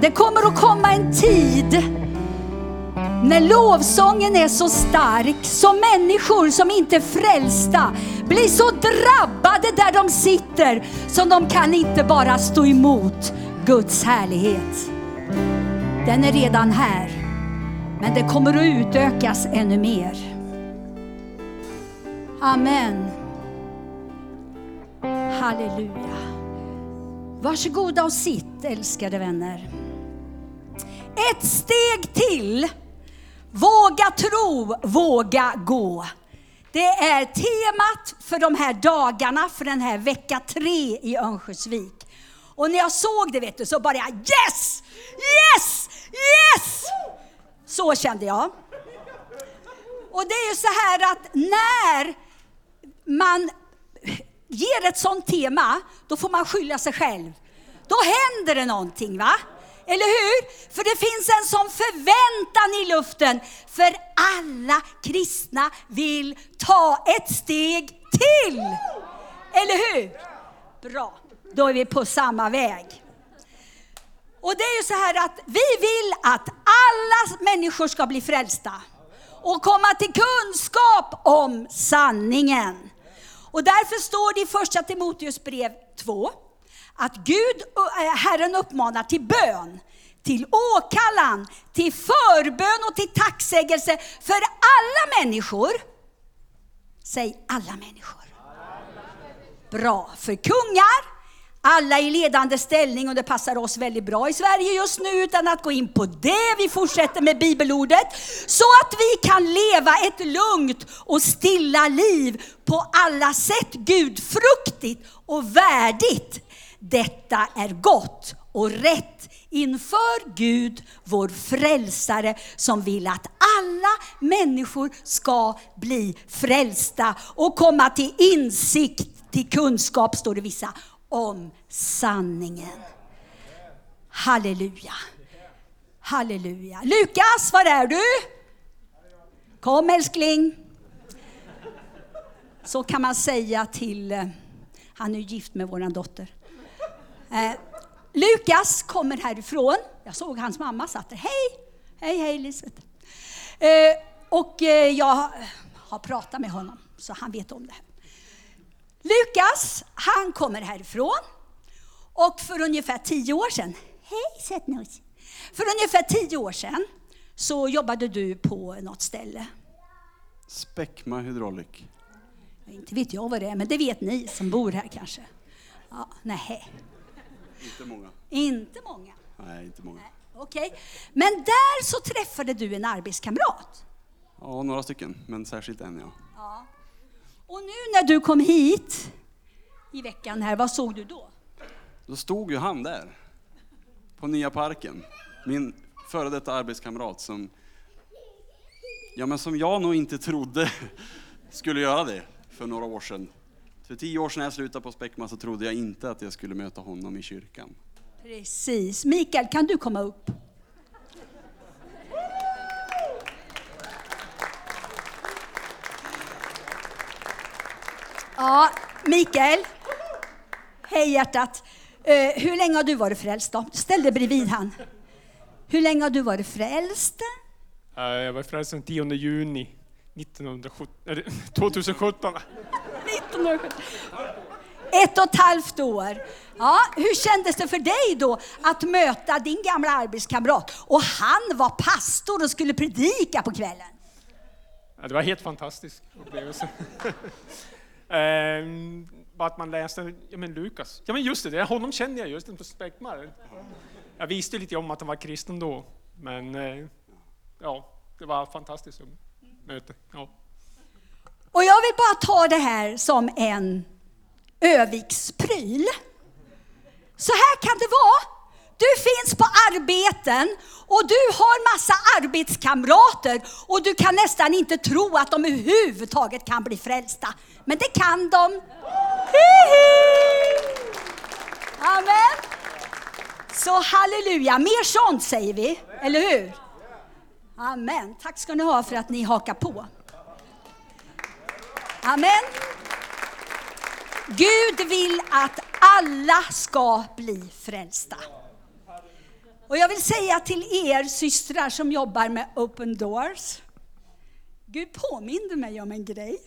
Det kommer att komma en tid när lovsången är så stark så människor som inte är frälsta blir så drabbade där de sitter så de kan inte bara stå emot Guds härlighet. Den är redan här, men det kommer att utökas ännu mer. Amen. Halleluja. Varsågoda och sitt älskade vänner. Ett steg till. Våga tro, våga gå. Det är temat för de här dagarna, för den här vecka tre i Örnsköldsvik. Och när jag såg det vet du, så bara jag yes, yes, yes! Så kände jag. Och det är ju så här att när man ger ett sånt tema, då får man skylla sig själv. Då händer det någonting va? Eller hur? För det finns en sån förväntan i luften. För alla kristna vill ta ett steg till. Eller hur? Bra, då är vi på samma väg. Och det är ju så här att vi vill att alla människor ska bli frälsta och komma till kunskap om sanningen. Och därför står det i första Timoteus brev 2 att Gud, eh, Herren uppmanar till bön, till åkallan, till förbön och till tacksägelse för alla människor. Säg alla människor. Bra, för kungar, alla i ledande ställning och det passar oss väldigt bra i Sverige just nu utan att gå in på det. Vi fortsätter med bibelordet så att vi kan leva ett lugnt och stilla liv på alla sätt gudfruktigt och värdigt. Detta är gott och rätt inför Gud, vår frälsare, som vill att alla människor ska bli frälsta och komma till insikt, till kunskap, står det vissa, om sanningen. Halleluja. Halleluja. Lukas, var är du? Kom älskling. Så kan man säga till, eh, han är gift med våran dotter. Eh, Lukas kommer härifrån. Jag såg hans mamma satt där. Hej! Hej, hej Elisabeth. Eh, och eh, jag har pratat med honom så han vet om det här. Lukas, han kommer härifrån. Och för ungefär tio år sedan, hej Sättnus. För ungefär tio år sedan så jobbade du på något ställe. Späckma Hydraulic. Inte vet jag vad det är, men det vet ni som bor här kanske. Ja, nej, Inte många. inte många. Nej, inte många. Okej, men där så träffade du en arbetskamrat. Ja, några stycken, men särskilt en ja. Och nu när du kom hit i veckan här, vad såg du då? Då stod ju han där. På Nya Parken. Min före detta arbetskamrat som, ja men som jag nog inte trodde skulle göra det för några år sedan. För tio år sedan när jag slutade på Späckma så trodde jag inte att jag skulle möta honom i kyrkan. Precis. Mikael, kan du komma upp? Ja, Mikael. Hej hjärtat. Eh, hur länge har du varit frälst då? Ställ dig bredvid han. Hur länge har du varit frälst? Eh, Jag var frälst den 10 juni 1917, eller 2017. 1970. Ett och ett halvt år. Ja, hur kändes det för dig då att möta din gamla arbetskamrat och han var pastor och skulle predika på kvällen? Ja, Det var helt fantastisk upplevelse. Ehm, Bara att man läste, ja men Lukas, ja men just det, honom kände jag just den Späckmar. Jag visste lite om att han var kristen då, men eh, ja, det var fantastiskt möte. Ja. Och jag vill bara ta det här som en Övikspryl. Så här kan det vara. Du finns på arbeten och du har massa arbetskamrater och du kan nästan inte tro att de överhuvudtaget kan bli frälsta. Men det kan de. Amen. Så halleluja, mer sånt säger vi, eller hur? Amen. Tack ska ni ha för att ni hakar på. Amen. Gud vill att alla ska bli frälsta. Och jag vill säga till er systrar som jobbar med Open Doors. Gud påminde mig om en grej.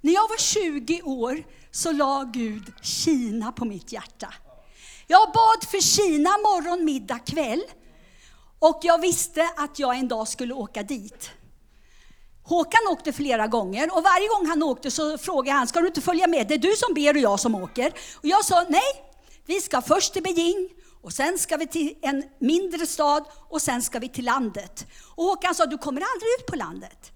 När jag var 20 år så la Gud Kina på mitt hjärta. Jag bad för Kina morgon, middag, kväll. Och jag visste att jag en dag skulle åka dit. Håkan åkte flera gånger och varje gång han åkte så frågade han, ska du inte följa med? Det är du som ber och jag som åker. Och jag sa, nej, vi ska först till Beijing och sen ska vi till en mindre stad och sen ska vi till landet. Och Håkan sa, du kommer aldrig ut på landet.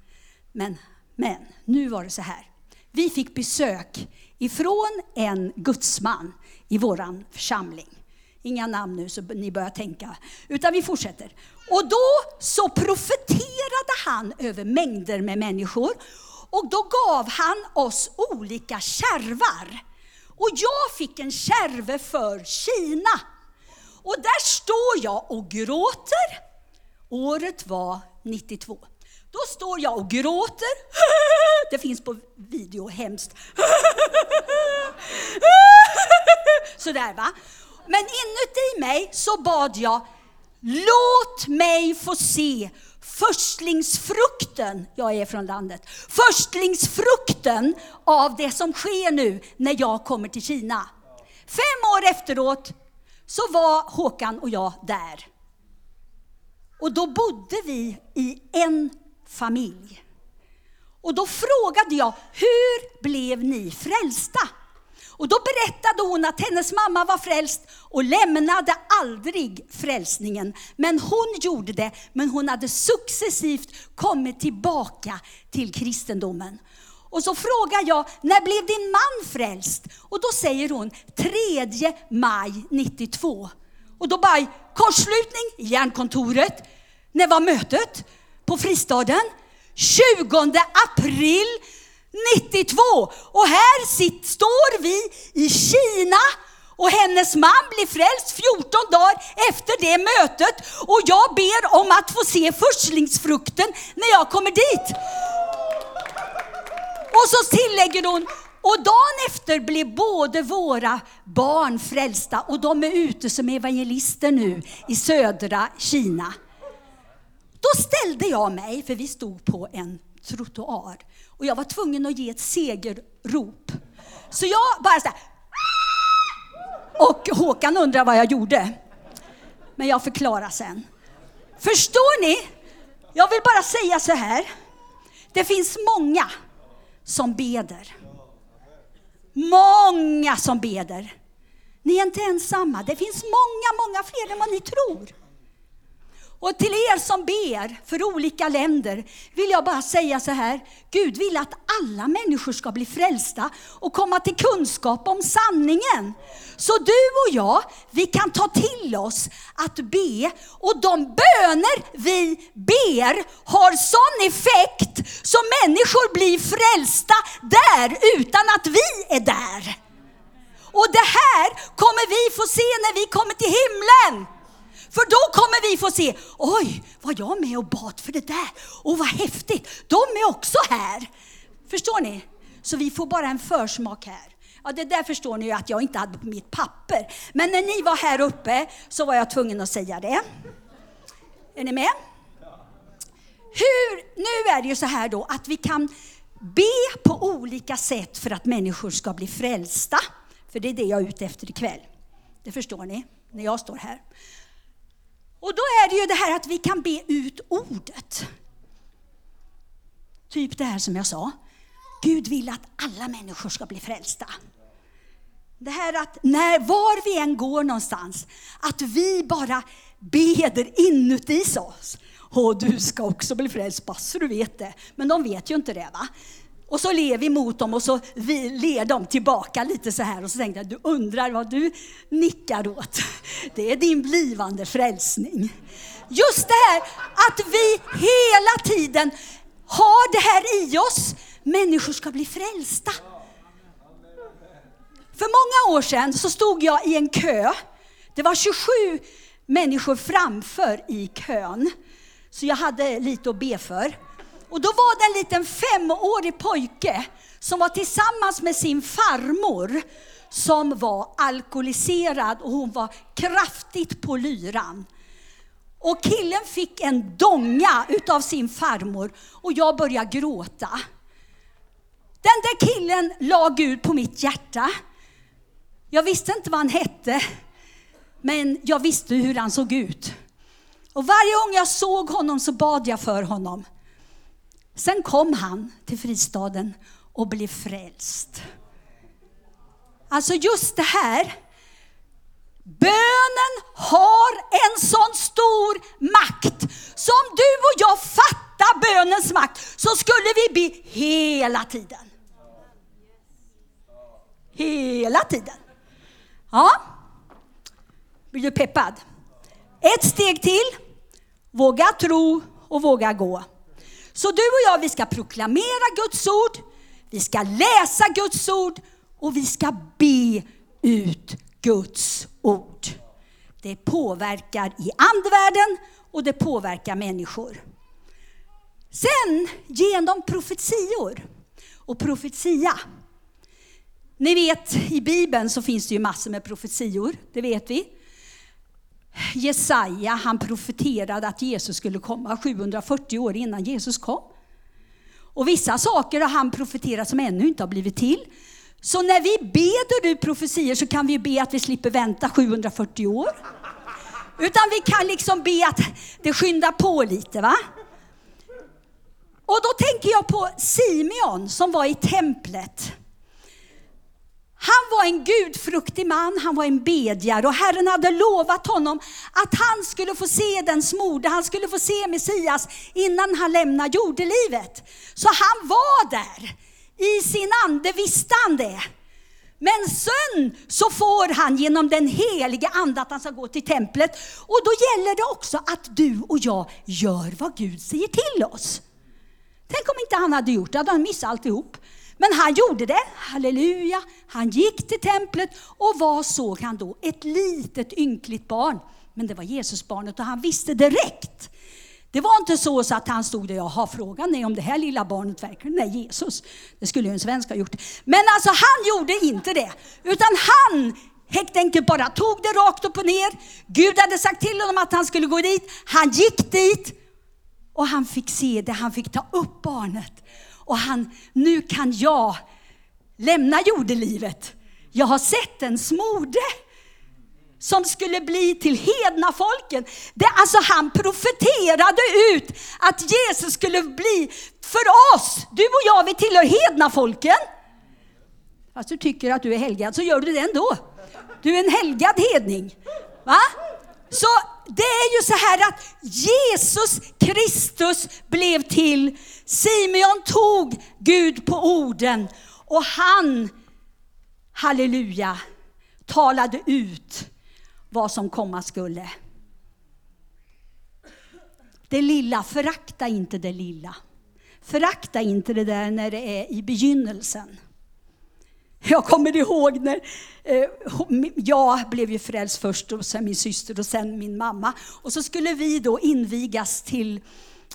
Men, men, nu var det så här. Vi fick besök ifrån en gudsman i våran församling. Inga namn nu så ni börjar tänka, utan vi fortsätter. Och då så profeterade han över mängder med människor och då gav han oss olika kärvar. Och jag fick en kärve för Kina. Och där står jag och gråter. Året var 92. Då står jag och gråter. Det finns på video, hemskt. Sådär va. Men inuti mig så bad jag, låt mig få se förstlingsfrukten, jag är från landet, förstlingsfrukten av det som sker nu när jag kommer till Kina. Fem år efteråt så var Håkan och jag där. Och då bodde vi i en familj. Och då frågade jag, hur blev ni frälsta? Och då berättade hon att hennes mamma var frälst och lämnade aldrig frälsningen. Men hon gjorde det, men hon hade successivt kommit tillbaka till kristendomen. Och så frågar jag, när blev din man frälst? Och då säger hon 3 maj 92. Och då bara, kortslutning i järnkontoret. När var mötet? På fristaden? 20 april 92. Och här sitt, står vi i Kina och hennes man blir frälst 14 dagar efter det mötet och jag ber om att få se förstlingsfrukten när jag kommer dit. Och så tillägger hon, och dagen efter blev både våra barn frälsta och de är ute som evangelister nu i södra Kina. Då ställde jag mig, för vi stod på en trottoar och jag var tvungen att ge ett segerrop. Så jag bara så här, ah! och Håkan undrar vad jag gjorde. Men jag förklarar sen. Förstår ni? Jag vill bara säga så här. Det finns många som beder. Många som beder. Ni är inte ensamma. Det finns många, många fler än vad ni tror. Och till er som ber för olika länder vill jag bara säga så här. Gud vill att alla människor ska bli frälsta och komma till kunskap om sanningen. Så du och jag, vi kan ta till oss att be och de böner vi ber har sån effekt så människor blir frälsta där utan att vi är där. Och det här kommer vi få se när vi kommer till himlen. För då kommer vi få se, oj, var jag med och bad för det där? Och vad häftigt, de är också här. Förstår ni? Så vi får bara en försmak här. Ja, det där förstår ni ju att jag inte hade på mitt papper. Men när ni var här uppe så var jag tvungen att säga det. Är ni med? Hur, nu är det ju så här då att vi kan be på olika sätt för att människor ska bli frälsta. För det är det jag är ute efter ikväll. Det förstår ni, när jag står här. Och då är det ju det här att vi kan be ut ordet. Typ det här som jag sa. Gud vill att alla människor ska bli frälsta. Det här att när, var vi än går någonstans, att vi bara beder inuti oss. och du ska också bli frälst, bara så du vet det. Men de vet ju inte det va. Och så ler vi mot dem och så vi ler de tillbaka lite så här och så tänkte jag, du undrar vad du nickar åt. Det är din blivande frälsning. Just det här att vi hela tiden har det här i oss. Människor ska bli frälsta. För många år sedan så stod jag i en kö. Det var 27 människor framför i kön. Så jag hade lite att be för. Och då var det en liten femårig pojke som var tillsammans med sin farmor som var alkoholiserad och hon var kraftigt på lyran. Och killen fick en donga utav sin farmor och jag började gråta. Den där killen la Gud på mitt hjärta. Jag visste inte vad han hette, men jag visste hur han såg ut. Och varje gång jag såg honom så bad jag för honom. Sen kom han till fristaden och blev frälst. Alltså just det här. Bönen har en sån stor makt. Så om du och jag fattar bönens makt så skulle vi be hela tiden. Hela tiden. Ja. Blir du peppad? Ett steg till. Våga tro och våga gå. Så du och jag, vi ska proklamera Guds ord, vi ska läsa Guds ord och vi ska be ut Guds ord. Det påverkar i andevärlden och det påverkar människor. Sen genom profetior och profetia. Ni vet, i Bibeln så finns det ju massor med profetior, det vet vi. Jesaja, han profeterade att Jesus skulle komma 740 år innan Jesus kom. Och vissa saker har han profeterat som ännu inte har blivit till. Så när vi ber du profetier så kan vi be att vi slipper vänta 740 år. Utan vi kan liksom be att det skyndar på lite. va? Och då tänker jag på Simeon som var i templet. Han var en gudfruktig man, han var en bedjare och Herren hade lovat honom att han skulle få se den smorde, han skulle få se Messias innan han lämnar jordelivet. Så han var där. I sin ande visste han det. Men sen så får han genom den helige ande att han ska gå till templet. Och då gäller det också att du och jag gör vad Gud säger till oss. Tänk om inte han hade gjort det, hade han missat alltihop. Men han gjorde det, halleluja. Han gick till templet och vad såg han då? Ett litet ynkligt barn. Men det var Jesusbarnet och han visste direkt. Det var inte så, så att han stod där, jaha frågan är om det här lilla barnet verkligen är Jesus. Det skulle ju en svensk ha gjort. Men alltså han gjorde inte det. Utan han helt enkelt bara tog det rakt upp och ner. Gud hade sagt till honom att han skulle gå dit. Han gick dit och han fick se det, han fick ta upp barnet och han, nu kan jag lämna jordelivet. Jag har sett en smorde som skulle bli till hedna folken. Det, alltså han profeterade ut att Jesus skulle bli för oss. Du och jag, vi tillhör hedna folken. Fast du tycker att du är helgad så gör du det ändå. Du är en helgad hedning. Va? Så det är ju så här att Jesus Kristus blev till. Simeon tog Gud på orden och han, halleluja, talade ut vad som komma skulle. Det lilla, förakta inte det lilla. Förakta inte det där när det är i begynnelsen. Jag kommer ihåg när eh, jag blev ju frälst först och sen min syster och sen min mamma. Och så skulle vi då invigas till,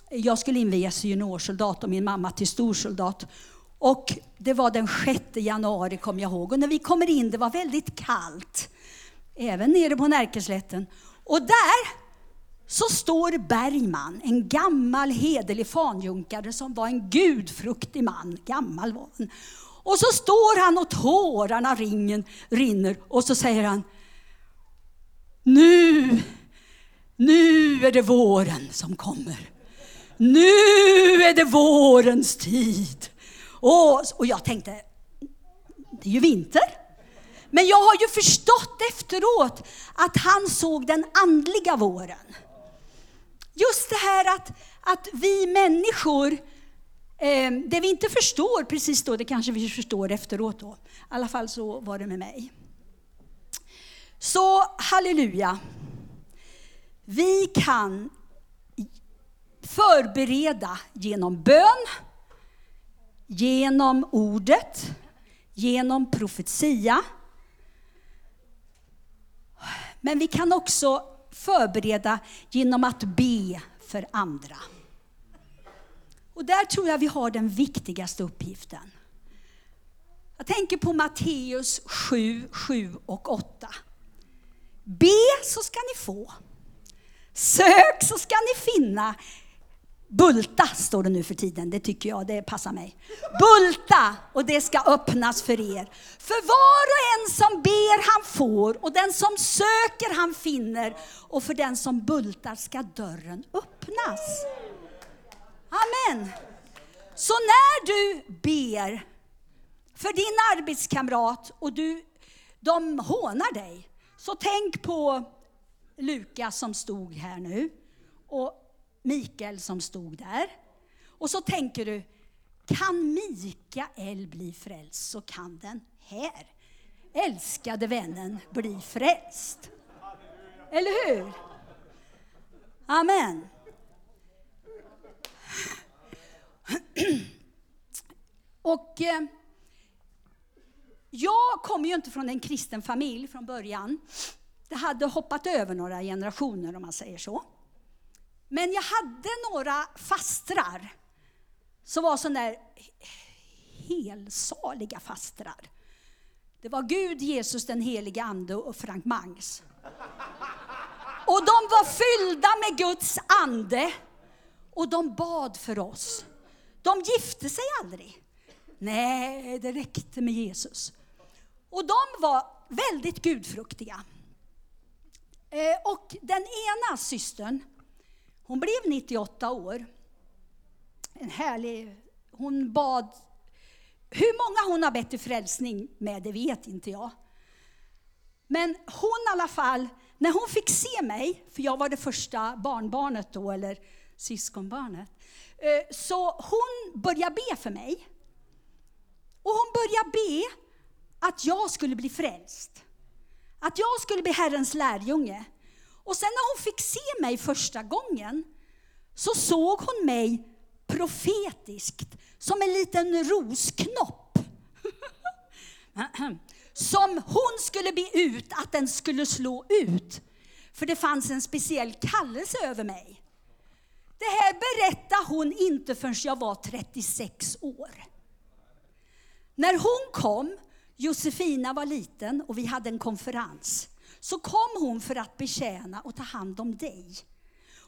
jag skulle invigas till juniorsoldat och min mamma till storsoldat. Och det var den 6 januari kom jag ihåg. Och när vi kommer in, det var väldigt kallt. Även nere på Närkeslätten. Och där så står Bergman, en gammal hederlig fanjunkare som var en gudfruktig man. Gammal var han. Och så står han och tårarna ringen, rinner och så säger han Nu, nu är det våren som kommer. Nu är det vårens tid. Och, och jag tänkte, det är ju vinter. Men jag har ju förstått efteråt att han såg den andliga våren. just det här att, att vi människor, Ehm, det vi inte förstår precis då, det kanske vi förstår efteråt då. I alla fall så var det med mig. Så halleluja. Vi kan förbereda genom bön, genom ordet, genom profetia. Men vi kan också förbereda genom att be för andra. Och där tror jag vi har den viktigaste uppgiften. Jag tänker på Matteus 7, 7 och 8. Be så ska ni få. Sök så ska ni finna. Bulta står det nu för tiden, det tycker jag, det passar mig. Bulta och det ska öppnas för er. För var och en som ber han får och den som söker han finner och för den som bultar ska dörren öppnas. Amen. Så när du ber för din arbetskamrat och du, de hånar dig, så tänk på Lukas som stod här nu och Mikael som stod där. Och så tänker du, kan Mikael bli frälst så kan den här älskade vännen bli frälst. Eller hur? Amen. Och eh, jag kommer ju inte från en kristen familj från början. Det hade hoppat över några generationer om man säger så. Men jag hade några fastrar som var sådana där helsaliga fastrar. Det var Gud, Jesus, den helige Ande och Frank Mangs. Och de var fyllda med Guds ande och de bad för oss. De gifte sig aldrig. Nej, det räckte med Jesus. Och de var väldigt gudfruktiga. Eh, och den ena systern, hon blev 98 år. En härlig, hon bad, hur många hon har bett till frälsning med, det vet inte jag. Men hon i alla fall, när hon fick se mig, för jag var det första barnbarnet då, eller syskonbarnet, Eh, så hon började be för mig. Och hon började be att jag skulle bli frälst. Att jag skulle bli Herrens lärjunge. Och sen när hon fick se mig första gången så såg hon mig profetiskt som en liten rosknopp. Som hon skulle be ut att den skulle slå ut. För det fanns en speciell kallelse över mig. Det här berättade hon inte förrän jag var 36 år. När hon kom, Josefina var liten och vi hade en konferens, så kom hon för att betjäna och ta hand om dig.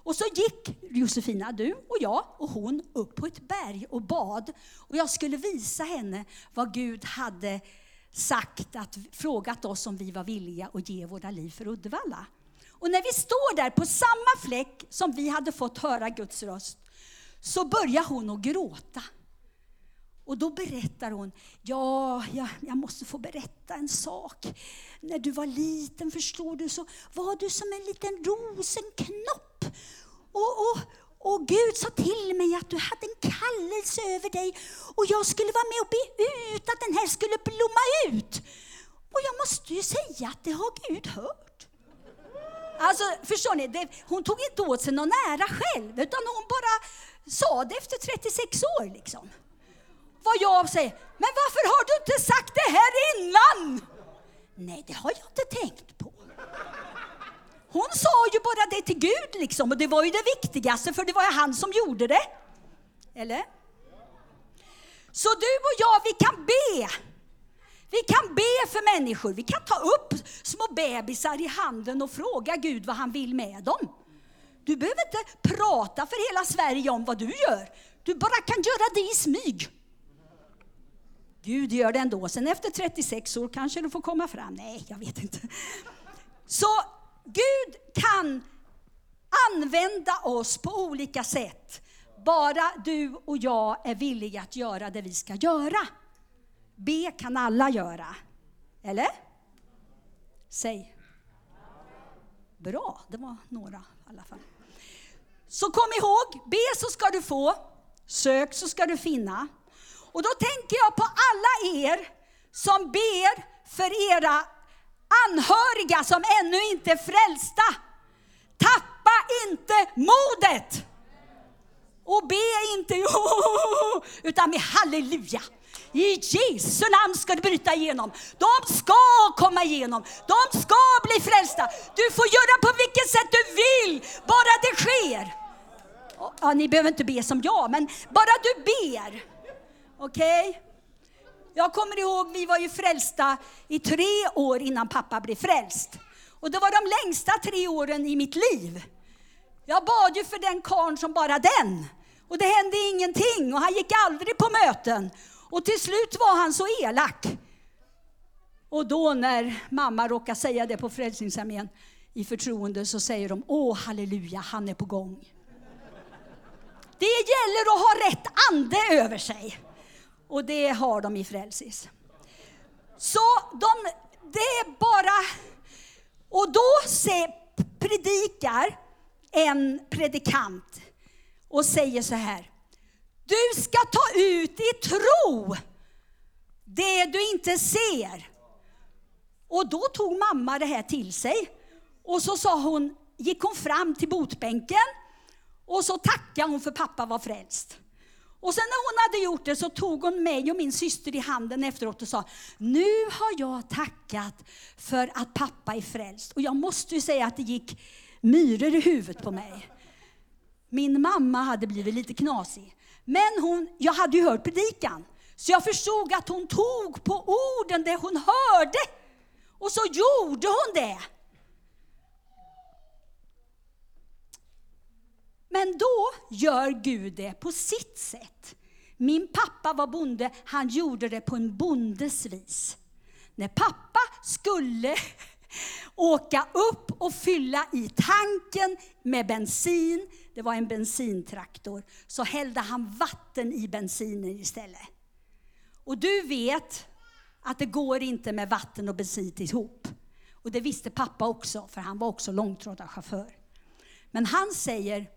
Och så gick Josefina, du och jag och hon upp på ett berg och bad. Och jag skulle visa henne vad Gud hade sagt, att, frågat oss om vi var villiga att ge våra liv för Uddevalla. Och när vi står där på samma fläck som vi hade fått höra Guds röst, så börjar hon att gråta. Och då berättar hon, ja, jag, jag måste få berätta en sak. När du var liten, förstår du, så var du som en liten rosenknopp. Och, och, och Gud sa till mig att du hade en kallelse över dig och jag skulle vara med och be ut att den här skulle blomma ut. Och jag måste ju säga att det har Gud hört. Alltså, förstår ni? Det, hon tog inte åt sig någon ära själv, utan hon bara sa det efter 36 år. Liksom vad jag säger. Men varför har du inte sagt det här innan? Nej, det har jag inte tänkt på. Hon sa ju bara det till Gud liksom och det var ju det viktigaste för det var ju han som gjorde det. Eller? Så du och jag, vi kan be. Vi kan be för människor. Vi kan ta upp små bebisar i handen och fråga Gud vad han vill med dem. Du behöver inte prata för hela Sverige om vad du gör. Du bara kan göra det i smyg. Gud gör det ändå. Sen efter 36 år kanske du får komma fram. Nej, jag vet inte. Så Gud kan använda oss på olika sätt. Bara du och jag är villiga att göra det vi ska göra. Be kan alla göra. Eller? Säg. Bra, det var några i alla fall. Så kom ihåg, be så ska du få, sök så ska du finna. Och då tänker jag på alla er som ber för era anhöriga som ännu inte är frälsta. Tappa inte modet! Och be inte utan med halleluja. I Jesu namn ska du bryta igenom. De ska komma igenom. De ska bli frälsta. Du får göra på vilket sätt du vill, bara det sker. Ja, ni behöver inte be som jag, men bara du ber. Okej? Okay? Jag kommer ihåg, vi var ju frälsta i tre år innan pappa blev frälst. Och det var de längsta tre åren i mitt liv. Jag bad ju för den karn som bara den. Och det hände ingenting och han gick aldrig på möten. Och till slut var han så elak. Och då när mamma råkar säga det på Frälsningsarmén i förtroende så säger de, åh halleluja, han är på gång. Det gäller att ha rätt ande över sig. Och det har de i Frälsis. Så de, det är bara... Och då se, predikar en predikant och säger så här. Du ska ta ut i tro det du inte ser. Och då tog mamma det här till sig. Och så sa hon, gick hon fram till botbänken och så tackade hon för pappa var frälst. Och sen när hon hade gjort det så tog hon mig och min syster i handen efteråt och sa, nu har jag tackat för att pappa är frälst. Och jag måste ju säga att det gick myror i huvudet på mig. Min mamma hade blivit lite knasig. Men hon, jag hade ju hört predikan. Så jag förstod att hon tog på orden det hon hörde. Och så gjorde hon det. Men då gör Gud det på sitt sätt. Min pappa var bonde, han gjorde det på en bondes vis. När pappa skulle åka upp och fylla i tanken med bensin, det var en bensintraktor, så hällde han vatten i bensinen istället. Och du vet att det går inte med vatten och bensin ihop. Och det visste pappa också, för han var också långtradarchaufför. Men han säger,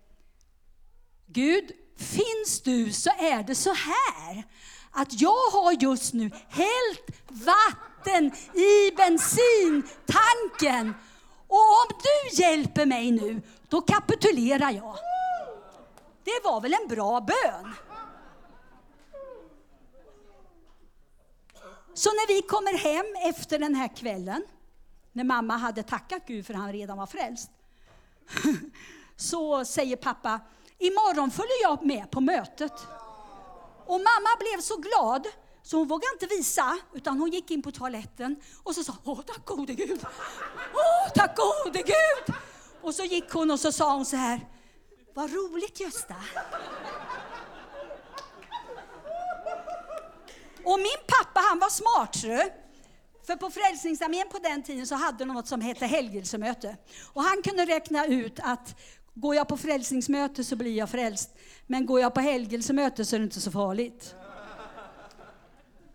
Gud, finns du så är det så här att jag har just nu hällt vatten i bensintanken och om du hjälper mig nu, då kapitulerar jag. Det var väl en bra bön? Så när vi kommer hem efter den här kvällen, när mamma hade tackat Gud för att han redan var frälst, så säger pappa, imorgon följer jag med på mötet. Och mamma blev så glad så hon vågade inte visa, utan hon gick in på toaletten och så sa Åh, tack gode Gud! Åh, tack gode Gud! Och så gick hon och så sa hon så här, vad roligt Gösta. Och min pappa han var smart, för på Frälsningsarmén på den tiden så hade de något som hette helgelsemöte. Och han kunde räkna ut att Går jag på frälsningsmöte så blir jag frälst. Men går jag på helgelsemöte så är det inte så farligt.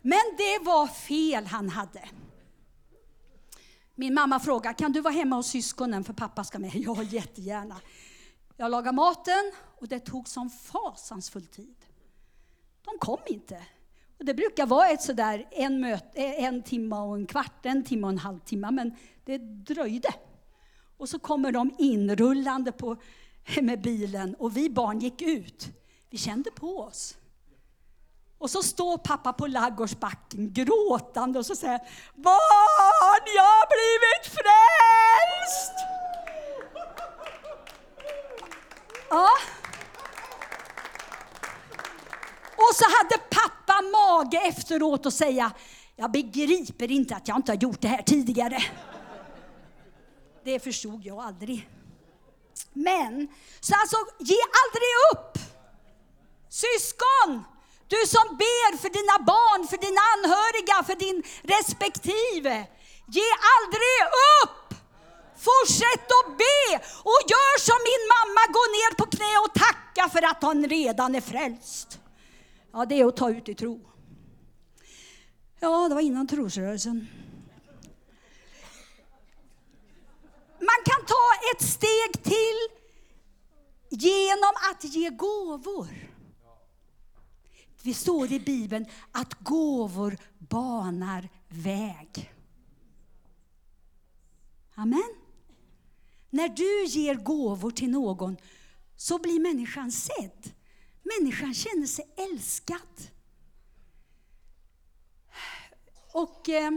Men det var fel han hade. Min mamma frågade, kan du vara hemma hos syskonen för pappa ska med? Ja, jättegärna. Jag lagade maten och det tog som fasansfull tid. De kom inte. Och det brukar vara ett sådär en, möte, eh, en timme och en kvart, en timme och en halv timme, men det dröjde. Och så kommer de inrullande på, med bilen och vi barn gick ut. Vi kände på oss. Och så står pappa på laggårdsbacken gråtande och så säger Barn, jag har blivit frälst! Ja. Och så hade pappa mage efteråt att säga Jag begriper inte att jag inte har gjort det här tidigare. Det förstod jag aldrig. Men, så alltså, ge aldrig upp! Syskon! Du som ber för dina barn, för dina anhöriga, för din respektive. Ge aldrig upp! Fortsätt att be och gör som min mamma, gå ner på knä och tacka för att hon redan är frälst. Ja, det är att ta ut i tro. Ja, det var innan trosrörelsen. Man kan ta ett steg till genom att ge gåvor. Det står i Bibeln att gåvor banar väg. Amen. När du ger gåvor till någon så blir människan sedd. Människan känner sig älskad. Och eh,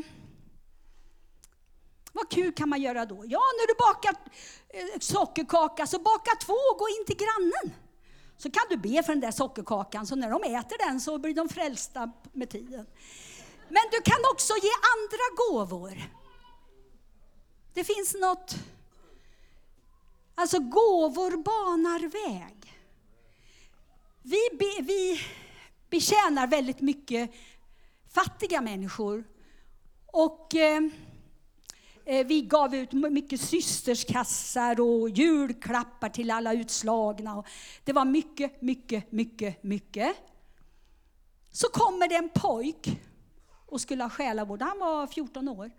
vad kul kan man göra då? Ja, när du bakar eh, sockerkaka så baka två och gå in till grannen. Så kan du be för den där sockerkakan, så när de äter den så blir de frälsta med tiden. Men du kan också ge andra gåvor. Det finns något... Alltså gåvor banar väg. Vi, be, vi betjänar väldigt mycket fattiga människor. Och eh, Eh, vi gav ut mycket systerskassar och julklappar till alla utslagna. Det var mycket, mycket, mycket, mycket. Så kommer det en pojk och skulle ha själavård. Han var 14 år.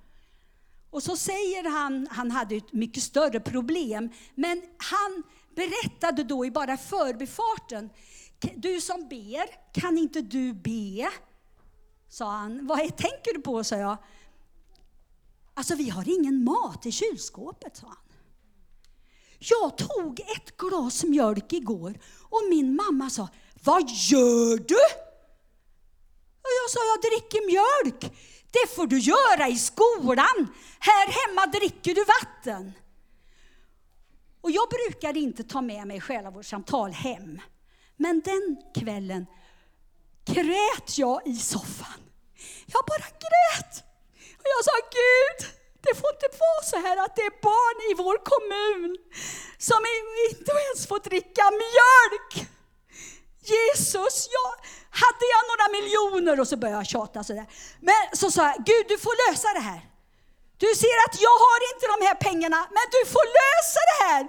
Och så säger han, han hade ett mycket större problem, men han berättade då i bara förbifarten, du som ber, kan inte du be? Sa han. Vad tänker du på, sa jag. Alltså vi har ingen mat i kylskåpet, sa han. Jag tog ett glas mjölk igår och min mamma sa, vad gör du? Och jag sa, jag dricker mjölk. Det får du göra i skolan. Här hemma dricker du vatten. Och jag brukade inte ta med mig själavårdssamtal hem. Men den kvällen grät jag i soffan. Jag bara grät. Och jag sa, Gud, det får inte vara så här att det är barn i vår kommun som inte ens får dricka mjölk. Jesus, jag, hade jag några miljoner och så började jag tjata sådär. Men så sa jag, Gud du får lösa det här. Du ser att jag har inte de här pengarna, men du får lösa det här.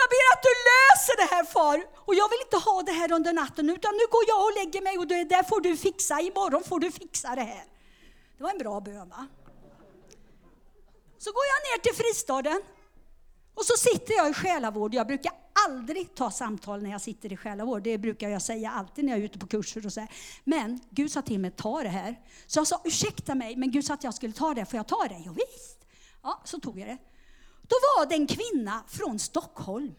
Jag ber att du löser det här far. Och jag vill inte ha det här under natten, utan nu går jag och lägger mig och det där får du fixa. Imorgon får du fixa det här. Det var en bra bön va? Så går jag ner till fristaden och så sitter jag i själavård. Jag brukar aldrig ta samtal när jag sitter i själavård. Det brukar jag säga alltid när jag är ute på kurser och så. Här. Men Gud sa till mig, ta det här. Så jag sa, ursäkta mig, men Gud sa att jag skulle ta det. Får jag ta det? Jo, visst. Ja, så tog jag det. Då var det en kvinna från Stockholm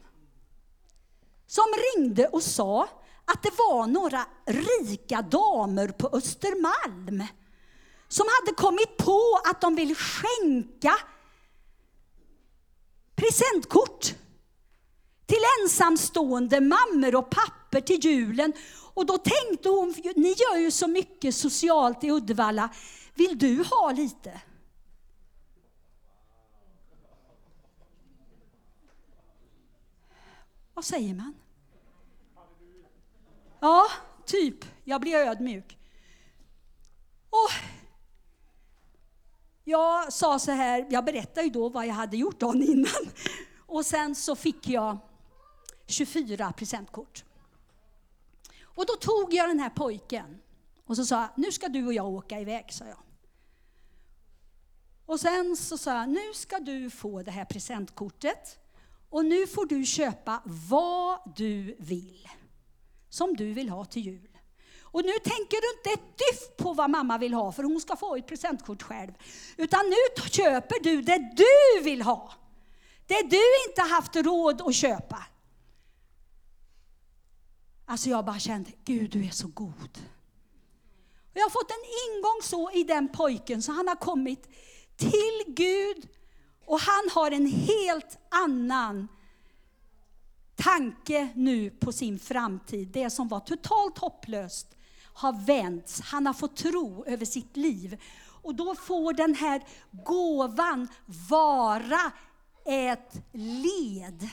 som ringde och sa att det var några rika damer på Östermalm som hade kommit på att de ville skänka presentkort till ensamstående mammor och papper till julen. Och då tänkte hon, ni gör ju så mycket socialt i Uddevalla, vill du ha lite? Vad säger man? Ja, typ. Jag blir ödmjuk. Och jag sa så här, jag berättade ju då vad jag hade gjort dagen innan. Och sen så fick jag 24 presentkort. Och då tog jag den här pojken och så sa jag, nu ska du och jag åka iväg, sa jag. Och sen så sa jag, nu ska du få det här presentkortet och nu får du köpa vad du vill, som du vill ha till jul. Och nu tänker du inte ett dyft på vad mamma vill ha, för hon ska få ett presentkort själv. Utan nu köper du det du vill ha. Det du inte haft råd att köpa. Alltså jag bara kände, Gud du är så god. Och jag har fått en ingång så i den pojken så han har kommit till Gud och han har en helt annan tanke nu på sin framtid. Det som var totalt hopplöst har vänts. Han har fått tro över sitt liv. Och då får den här gåvan vara ett led.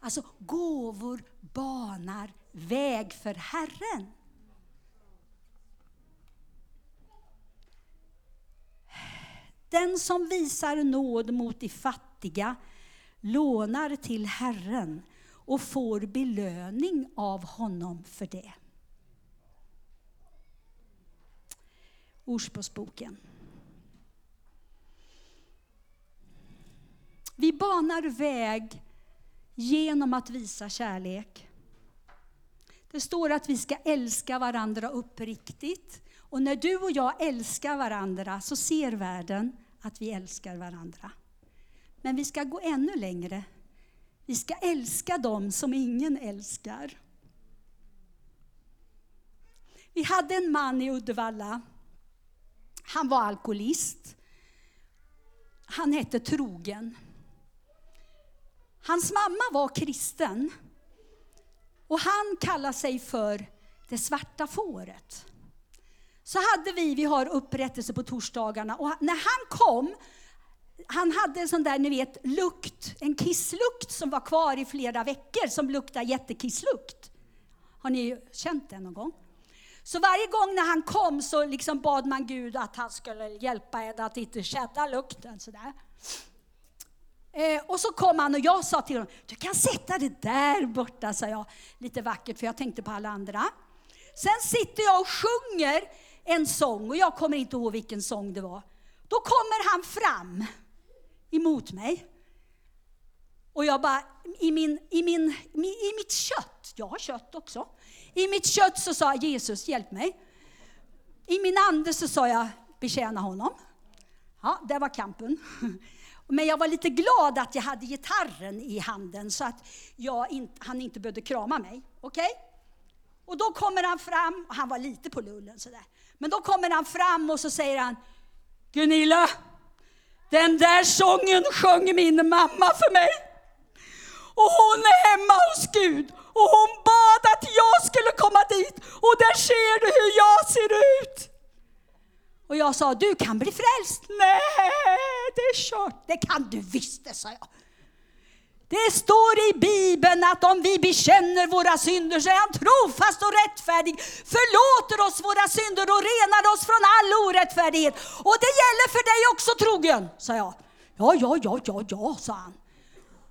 Alltså gåvor banar väg för Herren. Den som visar nåd mot de fattiga lånar till Herren och får belöning av honom för det. Ordspråksboken. Vi banar väg genom att visa kärlek. Det står att vi ska älska varandra uppriktigt. Och när du och jag älskar varandra så ser världen att vi älskar varandra. Men vi ska gå ännu längre. Vi ska älska dem som ingen älskar. Vi hade en man i Uddevalla. Han var alkoholist. Han hette Trogen. Hans mamma var kristen. Och han kallade sig för det svarta fåret. Så hade vi, vi har upprättelse på torsdagarna och när han kom, han hade en sån där, ni vet, lukt, en kisslukt som var kvar i flera veckor som luktade jättekisslukt. Har ni känt det någon gång? Så varje gång när han kom så liksom bad man Gud att han skulle hjälpa henne att inte känna lukten sådär. Eh, och så kom han och jag sa till honom, du kan sätta det där borta, sa jag lite vackert för jag tänkte på alla andra. Sen sitter jag och sjunger en sång och jag kommer inte ihåg vilken sång det var. Då kommer han fram emot mig. Och jag bara, i, min, i, min, i mitt kött, jag har kött också. I mitt kött så sa jag, Jesus hjälp mig. I min ande så sa jag, betjäna honom. Ja, det var kampen. Men jag var lite glad att jag hade gitarren i handen så att jag inte, han inte behövde krama mig. Okej? Okay? Och då kommer han fram, och han var lite på lullen sådär. Men då kommer han fram och så säger han, Gunilla, den där sången sjöng min mamma för mig. Och hon är hemma hos Gud och hon bad att jag skulle komma dit och där ser du hur jag ser ut. Och jag sa, du kan bli frälst. Nej, det är kört. Det kan du visst, det sa jag. Det står i Bibeln att om vi bekänner våra synder så är han trofast och rättfärdig, förlåter oss våra synder och renar oss från all orättfärdighet. Och det gäller för dig också trogen, sa jag. Ja, ja, ja, ja, ja, sa han.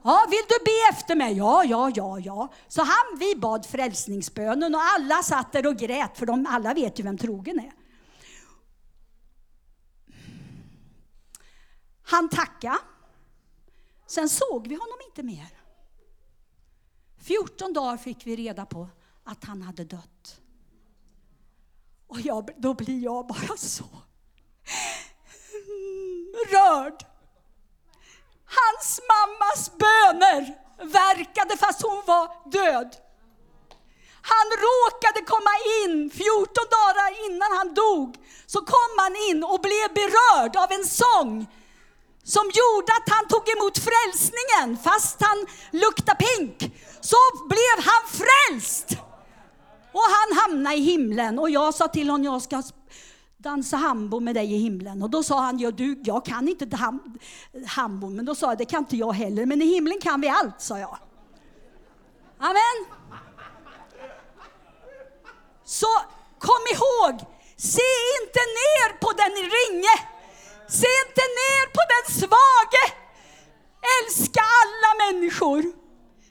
Ja, vill du be efter mig? Ja, ja, ja, ja. Så han, vi bad frälsningsbönen och alla satt där och grät, för de alla vet ju vem trogen är. Han tackade. Sen såg vi honom inte mer. 14 dagar fick vi reda på att han hade dött. Och jag, då blir jag bara så rörd. Hans mammas böner verkade fast hon var död. Han råkade komma in 14 dagar innan han dog. Så kom han in och blev berörd av en sång som gjorde att han tog emot frälsningen. Fast han luktade pink så blev han frälst. Och han hamnade i himlen och jag sa till honom, jag ska dansa hambo med dig i himlen. Och då sa han, ja, du, jag kan inte ham hambo, men då sa jag, det kan inte jag heller, men i himlen kan vi allt, sa jag. Amen. Så kom ihåg, se inte ner på den ringe Se inte ner på den svage. Älska alla människor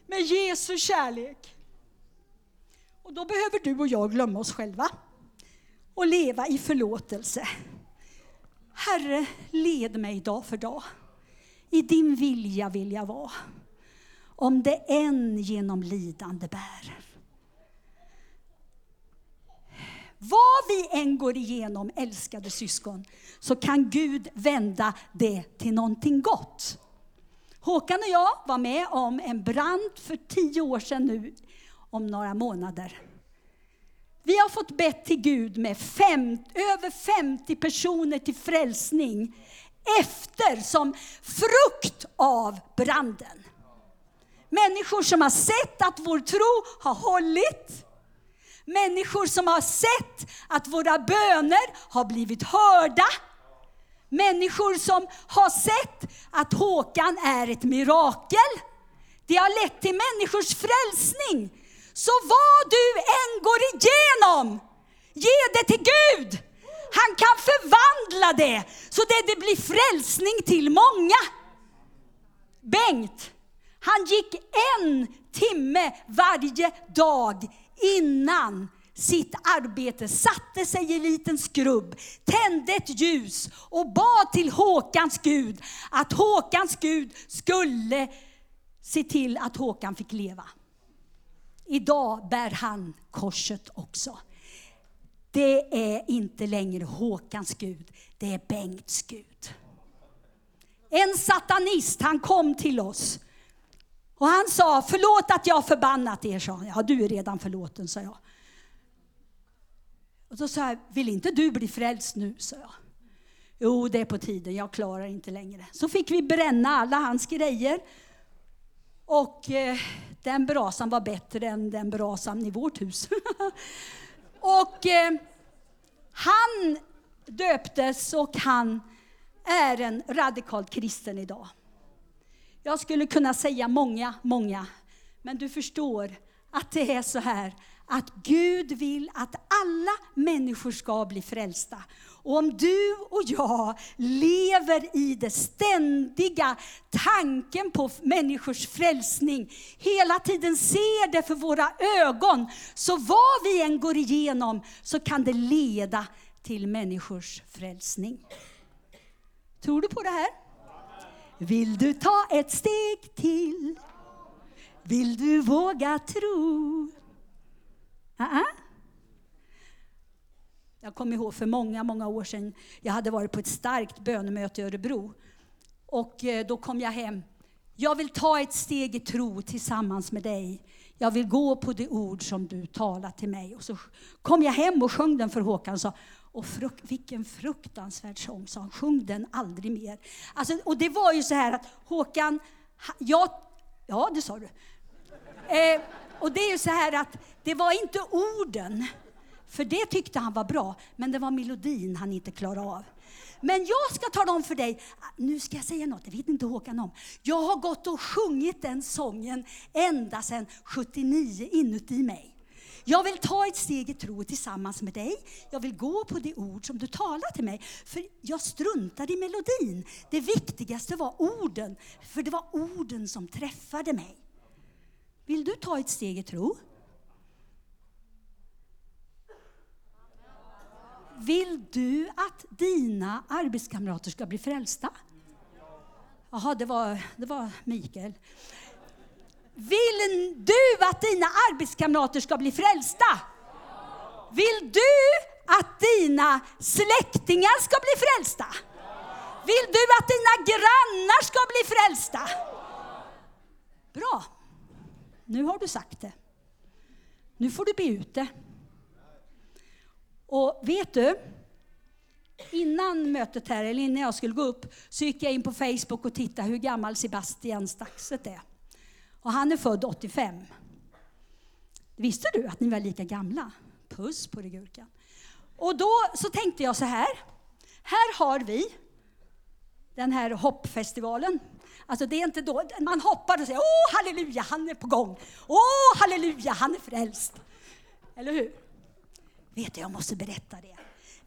med Jesu kärlek. Och då behöver du och jag glömma oss själva och leva i förlåtelse. Herre, led mig dag för dag. I din vilja vill jag vara. Om det än genom lidande bär. Vad vi än går igenom, älskade syskon, så kan Gud vända det till någonting gott. Håkan och jag var med om en brand för tio år sedan nu, om några månader. Vi har fått bett till Gud med fem, över 50 personer till frälsning efter som frukt av branden. Människor som har sett att vår tro har hållit, Människor som har sett att våra böner har blivit hörda. Människor som har sett att Håkan är ett mirakel. Det har lett till människors frälsning. Så vad du än går igenom, ge det till Gud. Han kan förvandla det så det, det blir frälsning till många. Bengt, han gick en timme varje dag innan sitt arbete satte sig i en liten skrubb, tände ett ljus och bad till Håkans Gud att Håkans Gud skulle se till att Håkan fick leva. Idag bär han korset också. Det är inte längre Håkans Gud, det är Bengts Gud. En satanist, han kom till oss. Och han sa, förlåt att jag har förbannat er, sa han. Ja, du är redan förlåten, sa jag. Och då sa jag, vill inte du bli frälst nu, sa jag. Jo, det är på tiden, jag klarar inte längre. Så fick vi bränna alla hans grejer. Och eh, den brasan var bättre än den brasan i vårt hus. och eh, han döptes och han är en radikalt kristen idag. Jag skulle kunna säga många, många, men du förstår att det är så här att Gud vill att alla människor ska bli frälsta. Och om du och jag lever i den ständiga tanken på människors frälsning, hela tiden ser det för våra ögon, så vad vi än går igenom så kan det leda till människors frälsning. Tror du på det här? Vill du ta ett steg till? Vill du våga tro? Uh -uh. Jag kommer ihåg för många, många år sedan, jag hade varit på ett starkt bönemöte i Örebro. Och eh, då kom jag hem. Jag vill ta ett steg i tro tillsammans med dig. Jag vill gå på det ord som du talar till mig. Och så kom jag hem och sjöng den för Håkan och sa, och fruk vilken fruktansvärd sång, sa han. Sjung den aldrig mer. Alltså, och det var ju så här att Håkan, jag, ja det sa du. Eh, och det är ju så här att det var inte orden, för det tyckte han var bra, men det var melodin han inte klarade av. Men jag ska tala om för dig, nu ska jag säga något, det vet inte Håkan om. Jag har gått och sjungit den sången ända sedan 79 inuti mig. Jag vill ta ett steg i tro tillsammans med dig. Jag vill gå på det ord som du talar till mig. För jag struntade i melodin. Det viktigaste var orden, för det var orden som träffade mig. Vill du ta ett steg i tro? Vill du att dina arbetskamrater ska bli frälsta? Jaha, det var, det var Mikael. Vill du att dina arbetskamrater ska bli frälsta? Vill du att dina släktingar ska bli frälsta? Vill du att dina grannar ska bli frälsta? Bra. Nu har du sagt det. Nu får du be ut det. Och vet du? Innan mötet här, eller innan jag skulle gå upp, så gick jag in på Facebook och tittade hur gammal Sebastian Staxet är. Och han är född 85. Visste du att ni var lika gamla? Puss på dig Gurkan. Och då så tänkte jag så här. Här har vi den här hoppfestivalen. Alltså det är inte då, man hoppar och säger åh halleluja, han är på gång. Åh halleluja, han är frälst. Eller hur? Vet du, jag måste berätta det.